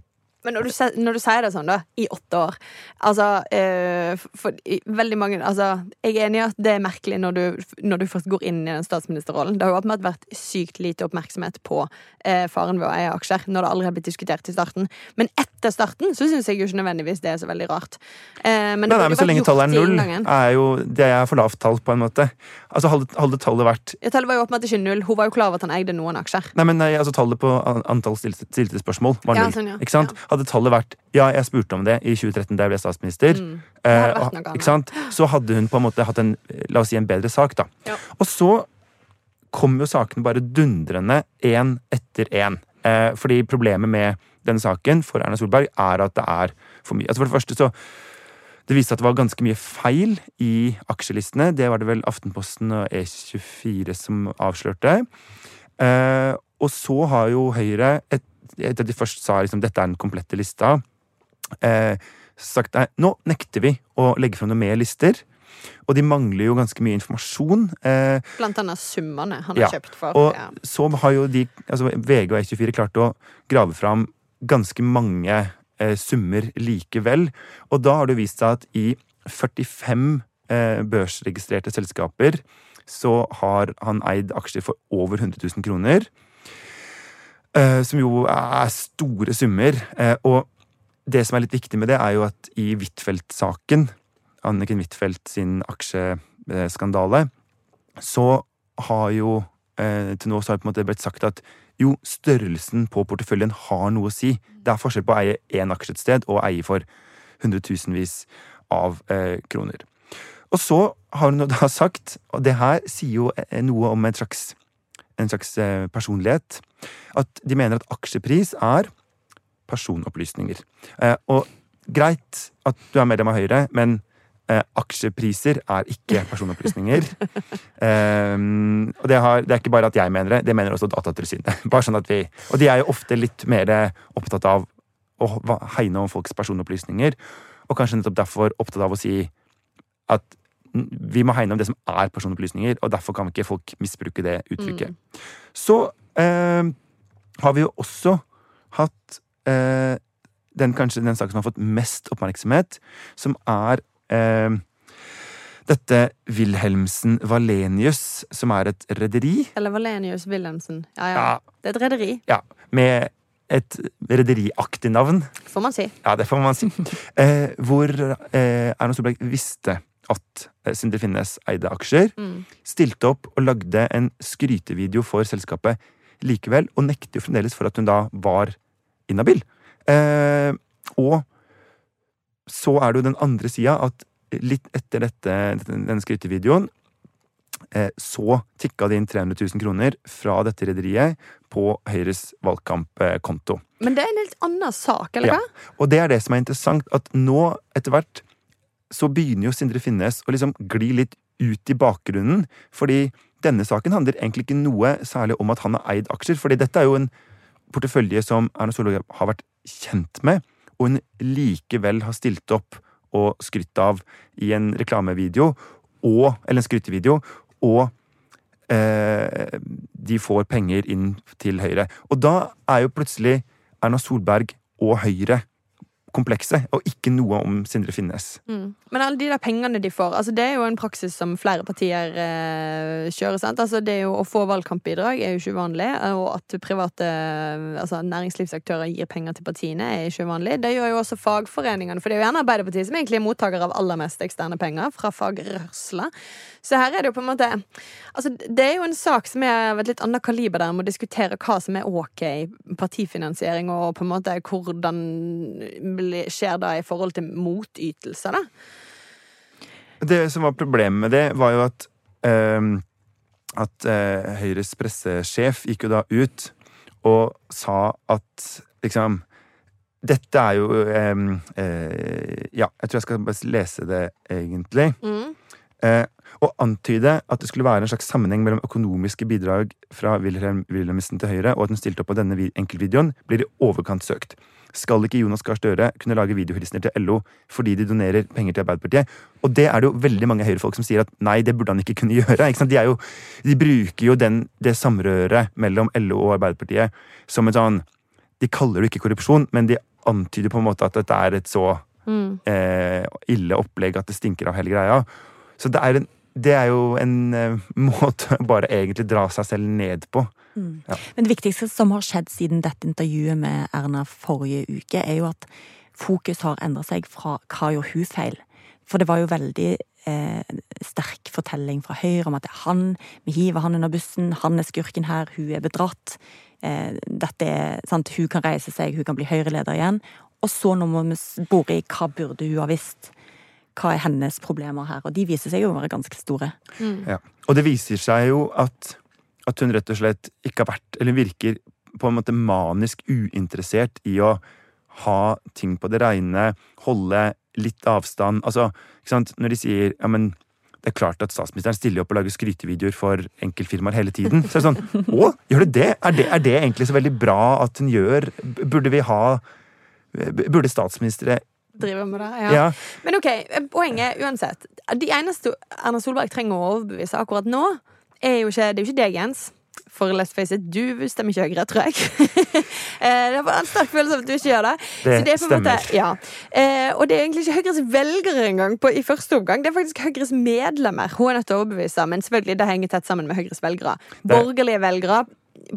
Men når du, når du sier det sånn, da, i åtte år Altså, eh, for, i, veldig mange Altså, jeg er enig i at det er merkelig når du, når du først går inn i den statsministerrollen. Det har jo åpenbart vært sykt lite oppmerksomhet på eh, faren ved å eie aksjer, når det aldri har blitt diskutert i starten. Men etter starten så syns jeg jo ikke nødvendigvis det er så veldig rart. Eh, men det Nei, nei, men så lenge tallet er null, er jo Det er for lavt tall, på en måte. Altså, hadde, tallet vært Ja, Tallet var jo åpenbart ikke null. Hun var jo klar over at han eide noen aksjer. Nei, men nei, altså Tallet på antall stilte, stilte spørsmål var Ja, null. sånn, ja. Ikke sant? Hadde tallet vært Ja, jeg spurte om det i 2013 da jeg ble statsminister. Mm. Eh? Så hadde hun på en måte hatt en la oss si en bedre sak, da. Ja. Og så kom jo sakene bare dundrende én etter én. Eh, fordi problemet med denne saken for Erna Solberg er at det er for mye. Altså For det første så det viste at det var ganske mye feil i aksjelistene. Det var det vel Aftenposten og E24 som avslørte. Eh, og så har jo Høyre, et- etter at de først sa liksom dette er den komplette lista, eh, sagt nei, nå nekter vi å legge frem noen mer lister. Og de mangler jo ganske mye informasjon. Eh, Blant annet summene han Ja, har kjøpt for. og ja. så har jo de, altså VG og E24 klart å grave fram ganske mange eh, summer likevel. Og da har det vist seg at i 45 eh, børsregistrerte selskaper så har han eid aksjer for over 100 000 kroner. Eh, som jo er store summer. Eh, og det som er litt viktig med det, er jo at i Huitfeldt-saken, Anniken Huitfeldt sin aksjeskandale, så har jo eh, til nå så har det på en måte blitt sagt at jo, størrelsen på porteføljen har noe å si. Det er forskjell på å eie én aksje et sted og eie for hundretusenvis av kroner. Og så har hun da sagt, og det her sier jo noe om en slags, en slags eh, personlighet, at de mener at aksjepris er personopplysninger. Eh, og greit at du er medlem av Høyre, men eh, aksjepriser er ikke personopplysninger. [LAUGHS] Eh, og det, har, det er ikke bare at jeg mener det, det mener også Datatilsynet. [LAUGHS] Bare sånn at vi, og de er jo ofte litt mer opptatt av å hegne om folks personopplysninger, og kanskje nettopp derfor opptatt av å si at vi må hegne om det som er personopplysninger, og derfor kan ikke folk misbruke det uttrykket. Så eh, har vi jo også hatt eh, den kanskje den saken som har fått mest oppmerksomhet, som er eh, dette Wilhelmsen Valenius, som er et rederi. Eller Valenius Wilhelmsen. Ja, ja. Ja. Det er et rederi, Ja, med et rederiaktig navn. får man si. Ja, det får man si. [LAUGHS] Eh, hvor eh, Erna Solberg visste at eh, Sindre Finnes eide aksjer. Stilte opp og lagde en skrytevideo for selskapet likevel, og nekter jo fremdeles for at hun da var inhabil. Eh, og så er det jo den andre sida at litt etter dette, denne skrytevideoen eh, så tikka det inn 300 000 kroner fra dette rederiet på Høyres valgkampkonto. Men det er en helt annen sak, eller Ja. hva? Og det er det som er interessant, at nå etter hvert så begynner jo Sindre Finnes å liksom gli litt ut i bakgrunnen. Fordi denne saken handler egentlig ikke noe særlig om at han har eid aksjer. fordi dette er jo en portefølje som Erna Solberg har vært kjent med, og hun likevel har stilt opp og skrytt av i en reklamevideo, og, eller en skrytevideo, og eh, de får penger inn til Høyre. Og da er jo plutselig Erna Solberg og Høyre komplekse, og ikke noe om Sindre Finnes. Men alle de der pengene de får, altså det er jo en praksis som flere partier eh, kjører. sant? Altså det er jo Å få valgkampbidrag er jo ikke uvanlig, og at private altså næringslivsaktører gir penger til partiene, er ikke uvanlig. Det gjør jo også fagforeningene, for det er jo gjerne Arbeiderpartiet som egentlig er mottaker av aller mest eksterne penger fra fagrørsla. Så her er det jo på en måte Altså det er jo en sak som er av et litt annet kaliber der en må diskutere hva som er ok partifinansiering, og på en måte hvordan skjer da i forhold til motytelser, da. Det som var problemet med det, var jo at ehm, at eh, Høyres pressesjef gikk jo da ut og sa at liksom Dette er jo eh, Ja, jeg tror jeg skal bare lese det, egentlig. Eh, og antyde at det skulle være en slags sammenheng mellom økonomiske bidrag fra Wilhelm Wilhelmsen til Høyre og at hun stilte opp på denne vi- enkeltvideoen, blir i overkant søkt. Skal ikke Jonas Gahr Støre kunne lage videohilsener til LO fordi de donerer penger til Arbeiderpartiet? Og det er det jo veldig mange Høyre-folk som sier at nei, det burde han ikke kunne [LAUGHS] gjøre. Ikke? De, er jo, de bruker jo den, det samrøret mellom LO og Arbeiderpartiet som en sånn De kaller det ikke korrupsjon, men de antyder på en måte at dette er et så eh, ille opplegg at det stinker av hele greia. Så det er, en, det er jo en eh, [LAUGHS] måte å bare egentlig dra seg selv ned på. Men det viktigste som har skjedd siden dette intervjuet med Erna forrige uke, er jo at fokus har endret seg fra hva gjorde hun feil? For det var jo veldig eh, sterk fortelling fra Høyre om at det er han, vi hiver han under bussen, han er skurken her, hun er bedratt. Eh, dette er sant, Hun kan reise seg, hun kan bli Høyre-leder igjen. Og så nå må vi bore i hva burde hun ha visst? Hva er hennes problemer her? Og de viser seg jo å være ganske store. Ja. Og det viser seg jo at, at hun rett og slett ikke har vært, eller virker på en måte manisk uinteressert i å ha ting på det reine, holde litt avstand. Altså, ikke sant, når de sier ja, men det er klart at statsministeren stiller opp og lager skrytevideoer for enkeltfirmaer hele tiden. Så er det sånn Å, gjør du det? Er, det? er det egentlig så veldig bra at hun gjør? Burde vi ha Burde statsministre Driver med det, ja. Ja. Men ok, poenget uansett. De eneste Erna Solberg trenger å overbevise akkurat nå, er jo ikke, det er jo ikke deg, Jens. For let's face it, du stemmer ikke Høyre, tror jeg. [LAUGHS] Eh, det var en sterk følelse av at du ikke gjør det. Det er på en måte- ja. Eh, og det er egentlig ikke Høyres velgere engang på, i første omgang. Det er faktisk Høyres medlemmer hun er nødt til å overbevise. Men selvfølgelig, det henger tett sammen med Høyres velgere. Borgerlige velgere,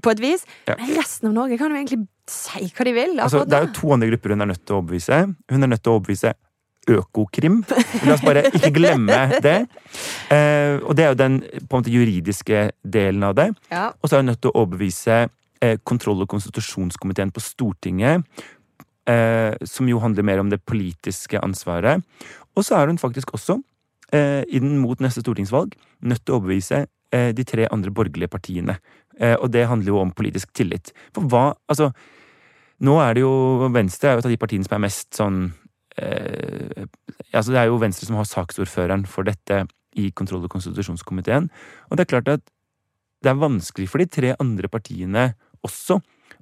på et vis. Ja. Men resten av Norge kan jo egentlig si hva de vil. Altså, det er jo to andre grupper hun er nødt til å overbevise. Hun er nødt til å overbevise Økokrim. La oss bare ikke glemme det. Eh, og det er jo den måte juridiske delen av det. ja. Og så er hun nødt til å overbevise eh, kontroll- og konstitusjonskomiteen på Stortinget eh, som jo handler mer om det politiske ansvaret. Og så er hun faktisk også, eh, inn mot neste stortingsvalg, nødt til å overbevise eh, de tre andre borgerlige partiene. Eh, og det handler jo om politisk tillit. For hva Altså, nå er det jo Venstre er jo et av de partiene som er mest sånn eh, altså Det er jo Venstre som har saksordføreren for dette i kontroll- og konstitusjonskomiteen. Og det er klart at det er vanskelig for de tre andre partiene også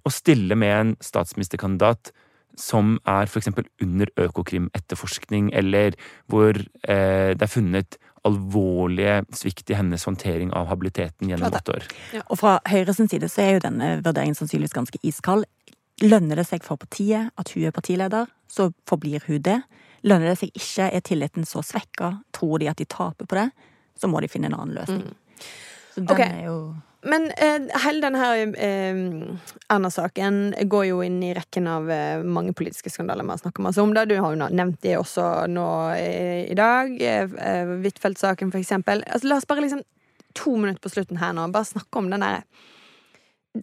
å stille med en statsministerkandidat som er f.eks. under Økokrim-etterforskning, eller hvor eh, det er funnet alvorlige svikt i hennes håndtering av habiliteten gjennom åtte år. Og fra Høyres side så er jo denne vurderingen sannsynligvis ganske iskald. Lønner det seg for partiet at hun er partileder, så forblir hun det. Lønner det seg ikke, er tilliten så svekka, tror de at de taper på det, så må de finne en annen løsning. Så den okay. er jo Men eh, hele denne eh, Erna-saken går jo inn i rekken av eh, mange politiske skandaler vi har snakka masse om. det. Du har jo nevnt det også nå i dag. Eh, Huitfeldt-saken, for eksempel. Altså, la oss bare liksom to minutter på slutten her nå bare snakke om den derre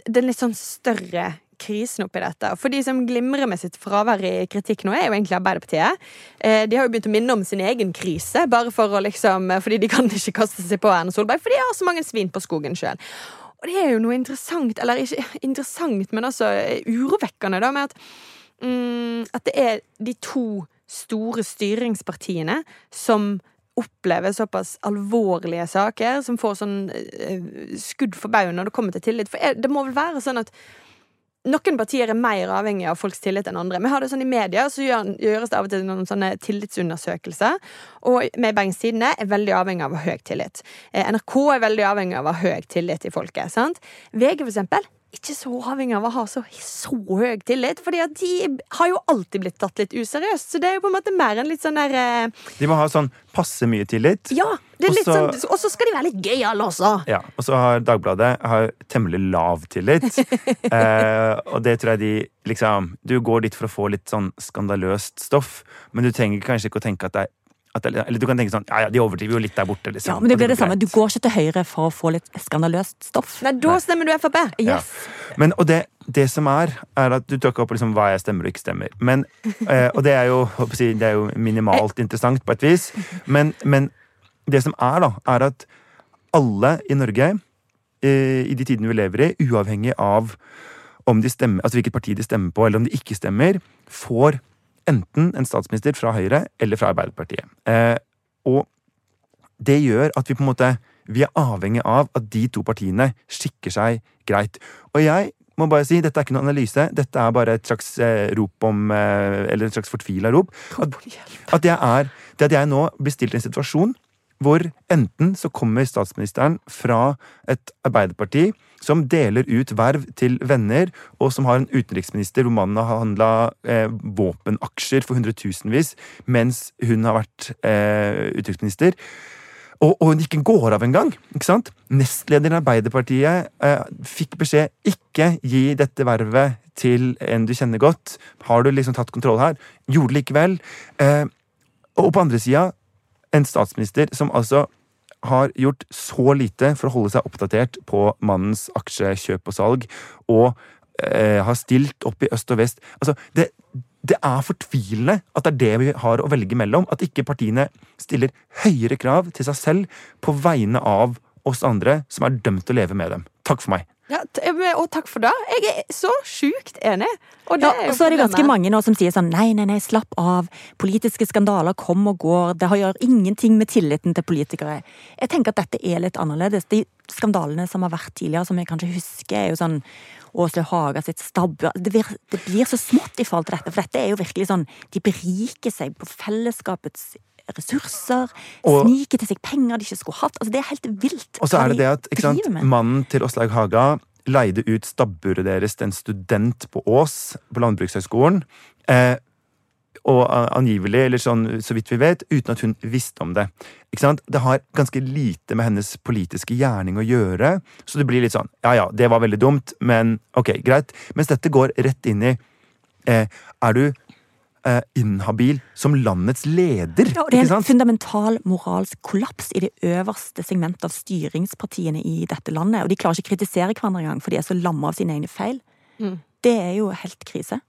Den litt sånn større krisen oppi dette. For de som glimrer med sitt fravær i kritikk nå, er jo egentlig Arbeiderpartiet. Eh, De har jo begynt å minne om sin egen krise, bare for å liksom Fordi de kan ikke kaste seg på Erna Solberg, for de har så mange svin på skogen sjøl. Og det er jo noe interessant, eller ikke interessant, men også urovekkende, da, med at, mm, at det er de to store styringspartiene som opplever såpass alvorlige saker, som får sånn eh, skudd for baugen når det kommer til tillit. For det må vel være sånn at noen partier er mer avhengig av folks tillit enn andre. Vi har det sånn I media så gjør, gjøres det av og til noen sånne tillitsundersøkelser. Og vi i Bergens Tidende er veldig avhengig av å ha høy tillit. Eh, NRK er veldig avhengig av å ha høy tillit i folket. sant? VG, for eksempel, ikke så avhengig av å ha så, så høy tillit, fordi at de har jo alltid blitt tatt litt useriøst. Så det er jo på en måte mer enn litt sånn der eh, De må ha sånn passe mye tillit. Ja! Er Og så- sånn, Og så skal de være litt gøyale også! Ja, Og så har Dagbladet har temmelig lav tillit. [LAUGHS] eh, og det tror jeg de liksom Du går dit for å få litt sånn skandaløst stoff, men du trenger kanskje ikke å tenke at det er at Eller du kan tenke sånn Ja ja, de overdriver jo litt der borte, liksom. Ja, men det blir det samme. Du går ikke til Høyre for å få litt skandaløst stoff. Nei, da stemmer du Frp! Ja. Men, og det, det som er, er at du tar opp liksom hva jeg stemmer og ikke stemmer. Men, eh, og det er jo, det er jo minimalt [LAUGHS] interessant på et vis. Men, men det som er, da, er at alle i Norge, eh, i de tidene vi lever i, uavhengig av om de stemmer, altså hvilket parti de stemmer på, eller om de ikke stemmer, får enten en statsminister fra Høyre eller fra Arbeiderpartiet. Eh, og det gjør at vi på en måte vi er avhengig av at de to partiene skikker seg greit. Og jeg må bare si, dette er ikke noen analyse, dette er bare et slags eh, rop om eh, Eller et slags fortvila rop. At, at, jeg er, det at jeg nå blir stilt i en situasjon hvor enten så kommer statsministeren fra et Arbeiderparti som deler ut verv til venner, og som har en utenriksminister hvor mannen har handla eh, våpenaksjer for hundretusenvis, mens hun har vært eh, utenriksminister. Og, og hun ikke går av engang. Nestlederen i Arbeiderpartiet eh, fikk beskjed ikke gi dette vervet til en du kjenner godt. Har du liksom tatt kontroll her? Gjorde det likevel. Eh, og på andre sida en statsminister som altså har gjort så lite for å holde seg oppdatert på mannens aksjekjøp og salg, og eh, har stilt opp i øst og vest. Altså, det, det er fortvilende at det er det vi har å velge mellom. At ikke partiene stiller høyere krav til seg selv på vegne av oss andre som er dømt til å leve med dem. Takk for meg. Ja, og takk for det. Jeg er så sjukt enig. Og, det Ja, og så er det ganske mange nå som sier sånn nei, nei, nei, slapp av. Politiske skandaler kommer og går. Det gjør ingenting med tilliten til politikere. Jeg tenker at dette er litt annerledes. De skandalene som har vært tidligere, som jeg kanskje husker, er jo sånn Åsle Haga sitt stabbe det, blir- det blir så smått i forhold til dette, for dette er jo virkelig sånn De beriker seg på fellesskapets ressurser, Og- snike til seg penger de ikke skulle hatt. Altså, det er helt vilt. Og så er det det at sant, mannen til Åslaug Haga leide ut stabburet deres til en student på Ås, på Landbrukshøgskolen. Eh, og angivelig, eller sånn så vidt vi vet, uten at hun visste om det. Ikke sant? Det har ganske lite med hennes politiske gjerning å gjøre, så det blir litt sånn ja ja, det var veldig dumt, men ok, greit. Mens dette går rett inn i eh, Er du eh, inhabil som landets leder? Ja, og det er en sant? fundamental moralsk kollaps i det øverste segmentet av styringspartiene i dette landet. Og de klarer ikke å kritisere hverandre engang, for de er så lamma av sine egne feil. Mm. Det er jo helt krise.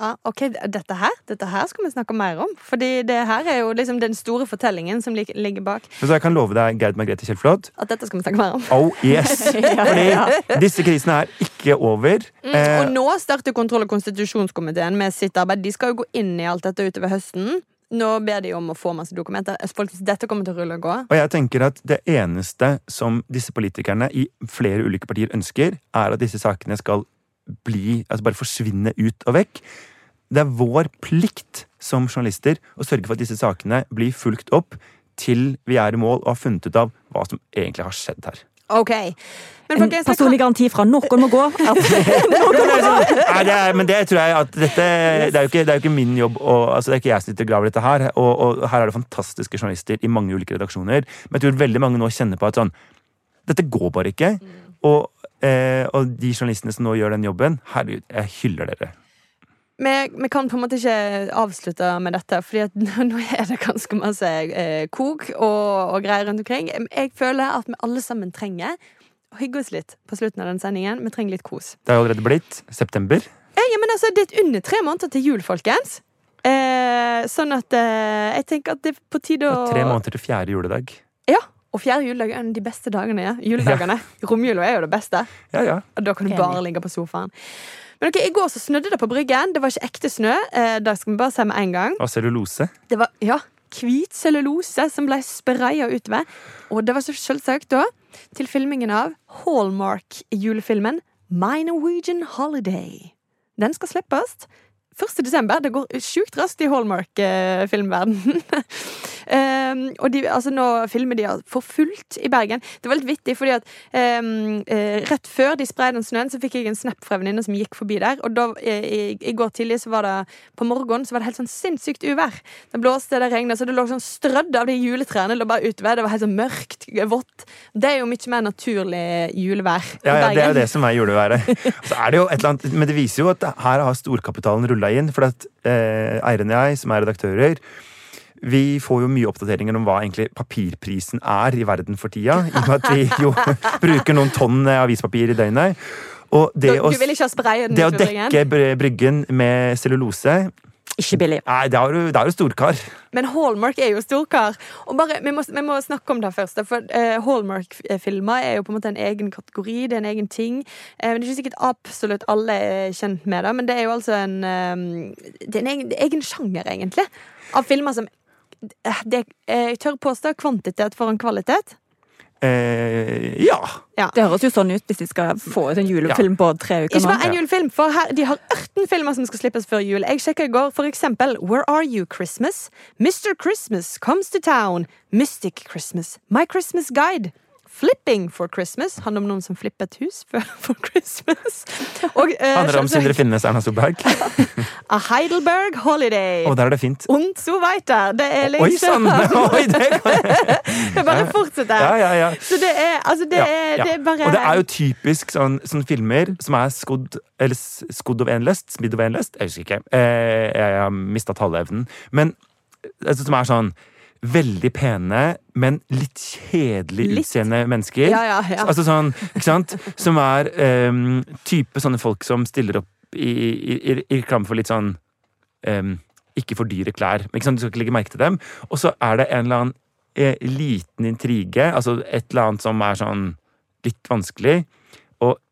Ja, ok, dette her, dette her skal vi snakke mer om. Fordi det her er jo liksom den store fortellingen som ligger bak. Så jeg kan love deg, Gerd Margrethe Kjellflot, At dette skal vi snakke mer om. oh yes! [LAUGHS] Fordi disse krisene er ikke over. Mm, Eh, og nå starter kontroll- og konstitusjonskomiteen med sitt arbeid. De skal jo gå inn i alt dette utover høsten. Nå ber de om å få masse dokumenter. Folkens, dette kommer til å rulle og gå. Og jeg tenker at det eneste som disse politikerne i flere ulike partier ønsker, er at disse sakene skal bli Altså bare forsvinne ut og vekk. Det er vår plikt som journalister å sørge for at disse sakene blir fulgt opp til vi er i mål og har funnet ut av hva som egentlig har skjedd her. Ok. Men En personlig garanti fra noen må gå. At, [LAUGHS] [LAUGHS] Nei, det er, men det tror jeg at dette Det er jo ikke, det er jo ikke min jobb og, altså Det er ikke jeg som sitter og graver dette her. Og, og her er det fantastiske journalister i mange ulike redaksjoner. Men jeg tror veldig mange nå kjenner på at sånn Dette går bare ikke. Og, eh, og de journalistene som nå gjør den jobben, herregud, jeg hyller dere. vi, vi kan på en måte ikke avslutte med dette, at [LAUGHS] nå er det ganske masse eh, kok og, og greier rundt omkring. Jeg føler at vi alle sammen trenger å hygge oss litt på slutten av den sendingen. Vi trenger litt kos. Det har allerede blitt september. Eh, Ja, men altså, Det er under tre måneder til jul, folkens. Eh, sånn at eh, jeg tenker at det er på tide å tre måneder til fjerde juledag. Ja, Og fjerde juledag er en av de beste dagene. Ja. Juledagene. Romjula er jo det beste. Ja, ja. Og da kan du bare ligge på sofaen. Men ok, I går så snødde det på Bryggen. Det var ikke ekte snø. Eh, det skal vi bare se med en gang. Og cellulose. Det var ja, hvit cellulose som ble spraya utover. Og det var så selvsagt da til filmingen av Hallmark-julefilmen My Norwegian Holiday. Den skal slippes 1. desember. Det går sjukt raskt i Hallmark-filmverdenen. [LAUGHS] um, og de, altså nå filmer de for fullt i Bergen. Det var litt vittig, fordi at um, rett før de spredde den snøen, så fikk jeg en snap fra en venninne som gikk forbi der. Og da, i, i går tidlig så var det på morgenen så var det helt sånn sinnssykt uvær. Det blåste, det regnet, så det lå sånn strødd av de juletrærne lå bare utover. Det var helt sånn mørkt, vått. Det er jo mye mer naturlig julevær. Ja, ja, det er jo det som er juleværet. Så er det jo et eller annet, men det viser jo at her har storkapitalen rulla inn. For at eh, Eiren og jeg, som er redaktører, vi får jo mye oppdateringer om hva egentlig papirprisen er i verden for tida. I og med at vi jo [LAUGHS] bruker noen tonn avispapir i døgnet. Og det Du å, ha det å dekke Bryggen med cellulose ikke billig. Nei, da er jo, er du storkar. Men Hallmark er jo storkar. Og bare, vi, må, vi må snakke om det først. For uh, Hallmark-filmer er jo på en måte en egen kategori. Det er en egen ting. Uh, men Det er ikke sikkert absolutt alle er kjent med det, men det er jo altså en uh, Det er en egen, egen sjanger, egentlig, av filmer som det, Jeg tør påstå kvantitet foran kvalitet. Eh, ja. Det høres jo sånn ut hvis de skal få ut en julefilm på tre uker Ikke bare en julefilm, for her, de har 18 filmer som skal slippes før jul. Jeg sjekka i går for eksempel Where Are You Christmas? Mr. Christmas Comes to Town. Mystic Christmas. My Christmas Guide. Flipping for Christmas. Handler om noen som flipper et hus [LAUGHS] for, for Christmas. Og eh, Handler om Sindre Finnes Erna Solberg. [LAUGHS] A Heidelberg Holiday. Og der er det fint. Und so weiter. Det er Oi liksom sann! [LAUGHS] Oi, det kan bare fortsetter. Ja, ja, ja. Så det er, altså, det er, det er bare Og det er jo typisk sånn, sånn filmer som er skodd Eller skodd over én lest, smidd over én lest, jeg husker ikke. Eh, jeg har mista taleevnen. Men altså, som er sånn veldig pene, men litt kjedelig Litt. utseende mennesker. Ja, ja, ja. Altså sånn, ikke sant? Som er um, type sånne folk som stiller opp i, i, i, i reklame for litt sånn um, ikke for dyre klær. Ikke sant? Du skal ikke legge merke til dem. Og så er det en eller annen eh, liten intrige, altså et eller annet som er sånn litt vanskelig.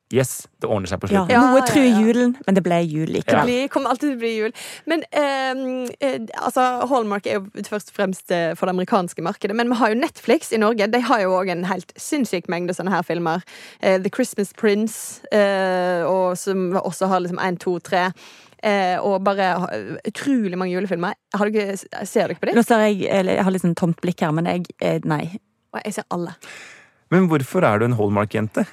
Og yes, det ordner seg på slutten. Ja, noe tror julen, men det ble jul Det likevel. blir, kommer alltid til å bli jul. Men ehm, eh, altså, Hallmark er jo først og fremst eh, for det amerikanske markedet. Men vi har jo Netflix i Norge. De har jo òg en helt sinnssyk mengde sånne her filmer. Eh, The Christmas Prince, eh, og som også har liksom én, to, tre. Eh, og bare utrolig mange julefilmer. Har dere, ser dere på dem? Nå ser jeg, eller jeg har litt sånn tomt blikk her, men jeg eh, Nei. Jeg ser alle. Men hvorfor er du en Hallmark-jente?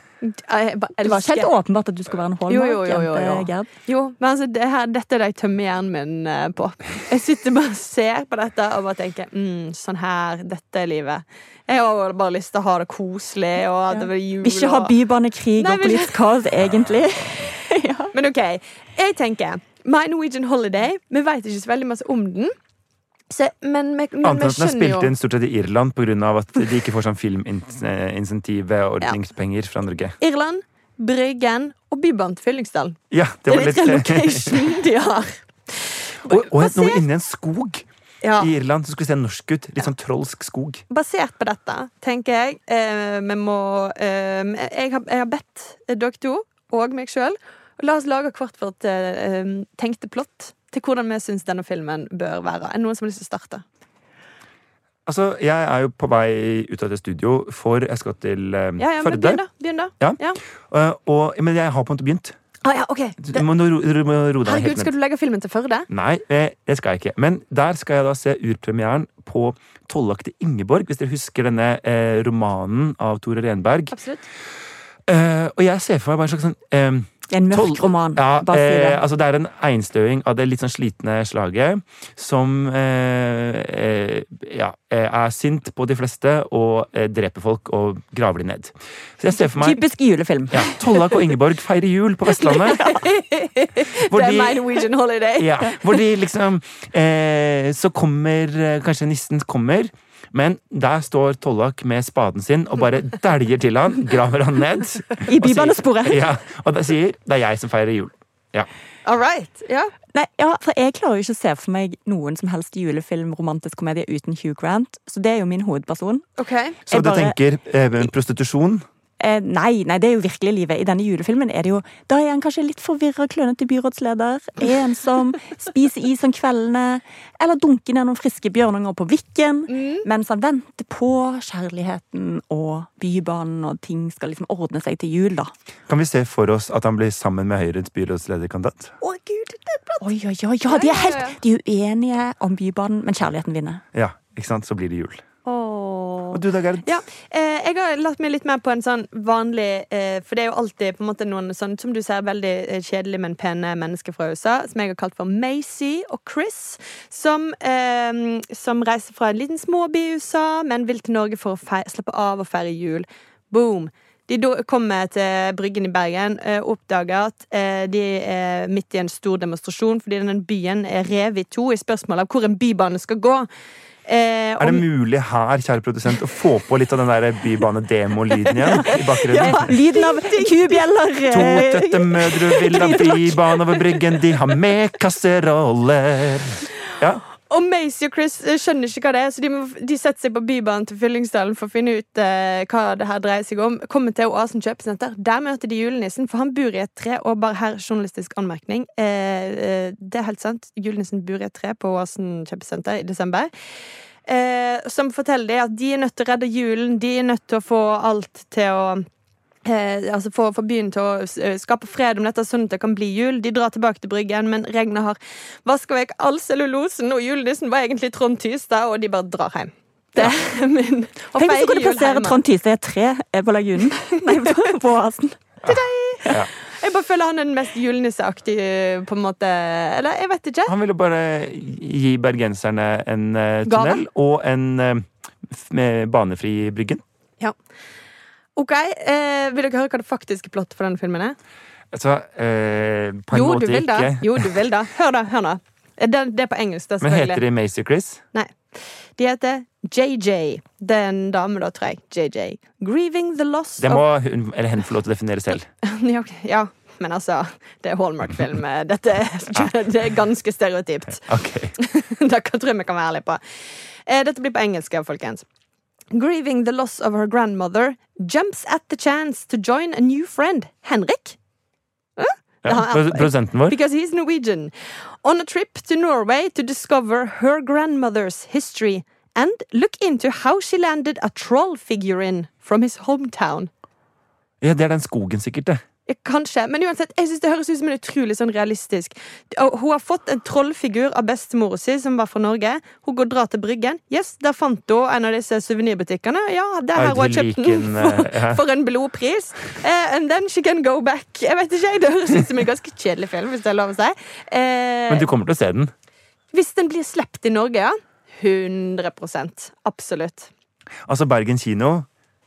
Bare Det var ikke helt åpenbart at du skulle være en. Hallmark-jente, Gerd. Jo, men altså, det her, dette er det jeg tømmer hjernen min eh, på. Jeg sitter bare og ser på dette og bare tenker mm, sånn her, dette er livet. Jeg har bare lyst til å ha det koselig og at det blir jul. Vil ikke ha bybanekrig og politisk kaos, [LAUGHS] egentlig. Men OK, jeg tenker My Norwegian Holiday. Vi vet ikke så veldig masse om den. Så, men men, men Annet enn at den er spilt inn stort sett i Irland pga. at de ikke får sånn filminsentivordningspenger fra Norge. Irland, Bryggen og Bybanen til Fyllingsdalen. Ja, det Det er litt location de har. [LAUGHS] Og, og Basert... noe inni en skog Ja. i Irland som skulle se norsk ut. Litt sånn trolsk skog. Basert på dette, tenker jeg eh, vi må eh, jeg, har, jeg har bedt dere to og meg sjøl La oss lage hvert vårt eh, tenkte plott til hvordan vi syns denne filmen bør være. Er det noen som har lyst til å starte? Altså, Jeg er jo på vei ut av det studio, for jeg skal til eh, Ja, ja, Førde. Begynn, da. Begynn da. Ja. Ja. Uh, og, men jeg har på en måte begynt. Ah, ja, ok. Du må, ro, ro, må roe deg herregud, helt skal du legge filmen til Førde? Nei, eh, det skal jeg ikke. Men der skal jeg da se urpremieren på Tollaktig Ingeborg, hvis dere husker denne eh, romanen av Tore Renberg. Absolutt. Eh, og jeg ser for meg bare en slags sånn eh, Det en mørk roman. Ja, eh, altså det er en einstøing av det litt sånn slitne slaget som eh, eh, ja, eh, er sint på de fleste og eh, dreper folk og graver de ned. Meg Typisk julefilm. ja, Tollak og Ingeborg feirer jul på Vestlandet. Hvor [LAUGHS] det er de- my Norwegian holiday. ja, hvor de liksom eh, Så kommer Kanskje nissen kommer, men der står Tollak med spaden sin og bare dæljer til han, graver han ned. [LAUGHS] I bybanesporet. Ja, og det sier 'det er jeg som feirer jul'. All right. Ja. Nei, ja, for Jeg klarer jo ikke å se for meg noen som helst julefilm, romantisk komedie uten Hugh Grant. Så det er jo min hovedperson. Okay. Så Jeg du bare- tenker eh, prostitusjon? Eh, nei, nei, det er jo virkelig livet. I denne julefilmen er det jo Da er han kanskje litt forvirra, klønete byrådsleder. Ensom. Spiser is om kveldene. Eller dunker ned noen friske bjørnunger på Vikken. Mens han venter på kjærligheten og bybanen, og ting skal liksom ordne seg til jul, da. Kan vi se for oss at han blir sammen med Høyres byrådslederkandidat? Å, gud, det er blant Oi, oi, oi, ja, de er, helt, de er uenige om bybanen, men kjærligheten vinner. Ja, ikke sant? Så blir det jul. Åh. Og du da, Gerd? Ja, eh, jeg har lagt meg litt mer på en sånn vanlig eh, For det er jo alltid på en måte noen sånn, som du ser, veldig eh, kjedelige, men pene mennesker fra USA, som jeg har kalt for Macy og Chris, som, eh, som reiser fra en liten småby i USA, men vil til Norge for å fei- slappe av og feire jul. Boom! De kommer til Bryggen i Bergen og oppdager at eh, de er midt i en stor demonstrasjon fordi denne byen er revet i to i spørsmålet av hvor en bybane skal gå. Eh, Er det mulig her, kjære produsent, å få på litt av den der bybane-demo-lyden igjen? I bakgrunnen? Lyden av kubjeller! To eh, tøtte mødre vil ha [LAUGHS] bybane over bryggen, de har med kasseroller. Ja, Og Macy og Chris eh, skjønner ikke hva det er, så de, må, de setter seg på Bybanen til Fyllingsdalen for å finne ut eh, hva det her dreier seg om. Kommer til Oasen kjøpesenter. Der møter de julenissen, for han bor i et tre. Og bare her, journalistisk anmerkning. Eh, eh, det er helt sant. Julenissen bor i et tre på Oasen kjøpesenter i desember. Eh, som forteller dem at de er nødt til å redde julen. De er nødt til å få alt til å Eh, altså få, få byen til å eh, skape fred om dette, sånn at det kan bli jul. De drar tilbake til Bryggen, men regnet har vaska vekk all cellulosen, og julenissen var egentlig Trond Tystad, og de bare drar hjem. Det er [LAUGHS] min og Tenk hvis du kunne plassere. Trond Tystad i et tre eh, på lagunen. [LAUGHS] Nei, på, på Ja. Jeg bare føler han er den mest julenisseaktige, på en måte. Eller jeg vet ikke. Han ville bare gi bergenserne en eh, tunnel og en f- med banefri Bryggen. Ok, eh, Vil dere høre hva det faktiske plottet for denne filmen er? Altså, eh, på en Jo, måte ikke. da. Jo, du vil da. Hør da, hør da. Eh, Det, det er på engelsk, da, Men heter de Macy Chris? Nei. De heter JJ. Det er en dame, da, tror jeg. JJ. Grieving the loss Det of må hun eller hen få lov til å definere selv. [LAUGHS] ja, men altså Det er Hallmark-film. Dette er, det er ganske stereotypt. Ok. [LAUGHS] det kan- tror jeg vi kan være ærlige på. Eh, Dette blir på engelsk, folkens. Grieving the loss of her grandmother jumps at the chance to join a new friend. Henrik? Ja, Produsenten vår. Because he's Norwegian. On a trip to Norway to discover her grandmother's history and look into how she landed a troll figurine from his hometown. Ja, det er den skogen, sikkert, det. Kanskje, men uansett, jeg synes det høres ut som en utrolig sånn realistisk. Hun har fått en trollfigur av bestemora si, som var fra Norge. Hun går og drar til Bryggen. Yes, Der fant hun en av disse suvenirbutikkene. Ja, det er her hun har kjøpt den for, for en blodpris. Uh, and then she can go back. Jeg vet ikke, Det høres ut som en ganske kjedelig film, hvis det er lov å si. Uh, Men du kommer til å se den. Hvis den blir sluppet i Norge, ja. 100 Absolutt. Altså, Bergen kino.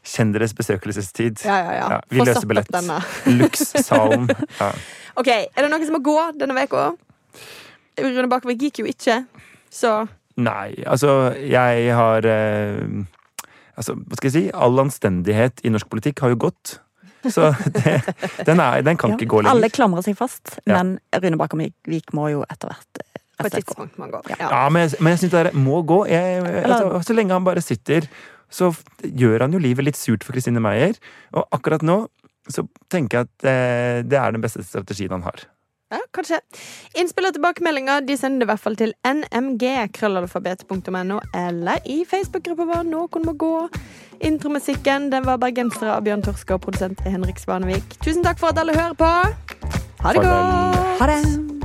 Kjenn deres besøkelsestid. Ja, ja, ja. vi Få løser billett. [LAUGHS] Lux-salen. Ja. [LAUGHS] Ok, Er det noen som må gå denne uka? Rune Bakervik gikk jo ikke, så Nei, altså, jeg har eh, Altså, hva skal jeg si? All anstendighet i norsk politikk har jo gått. Så [LAUGHS] det, den, er, den kan Ja. ikke gå lenger. Alle klamrer seg fast, Ja. men Rune Bakervik må jo etter hvert eh, På et tidspunkt man går. Ja. Ja. Men jeg, men jeg syns det må gå. Jeg, altså, så lenge han bare sitter, så gjør han jo livet litt surt for Kristine Meyer. Og akkurat nå så tenker jeg at eh, det er den beste strategien han har. Ja, kanskje. Innspill og tilbakemeldinger de sender det i hvert fall til nmg, krøllalfabet.no, eller i Facebook-gruppa vår Noen må gå. Intromusikken den var bergensere av Bjørn Torske og produsent Henrik Svanevik. Tusen takk for at alle hører på. Ha det Farvel. godt! Ha det!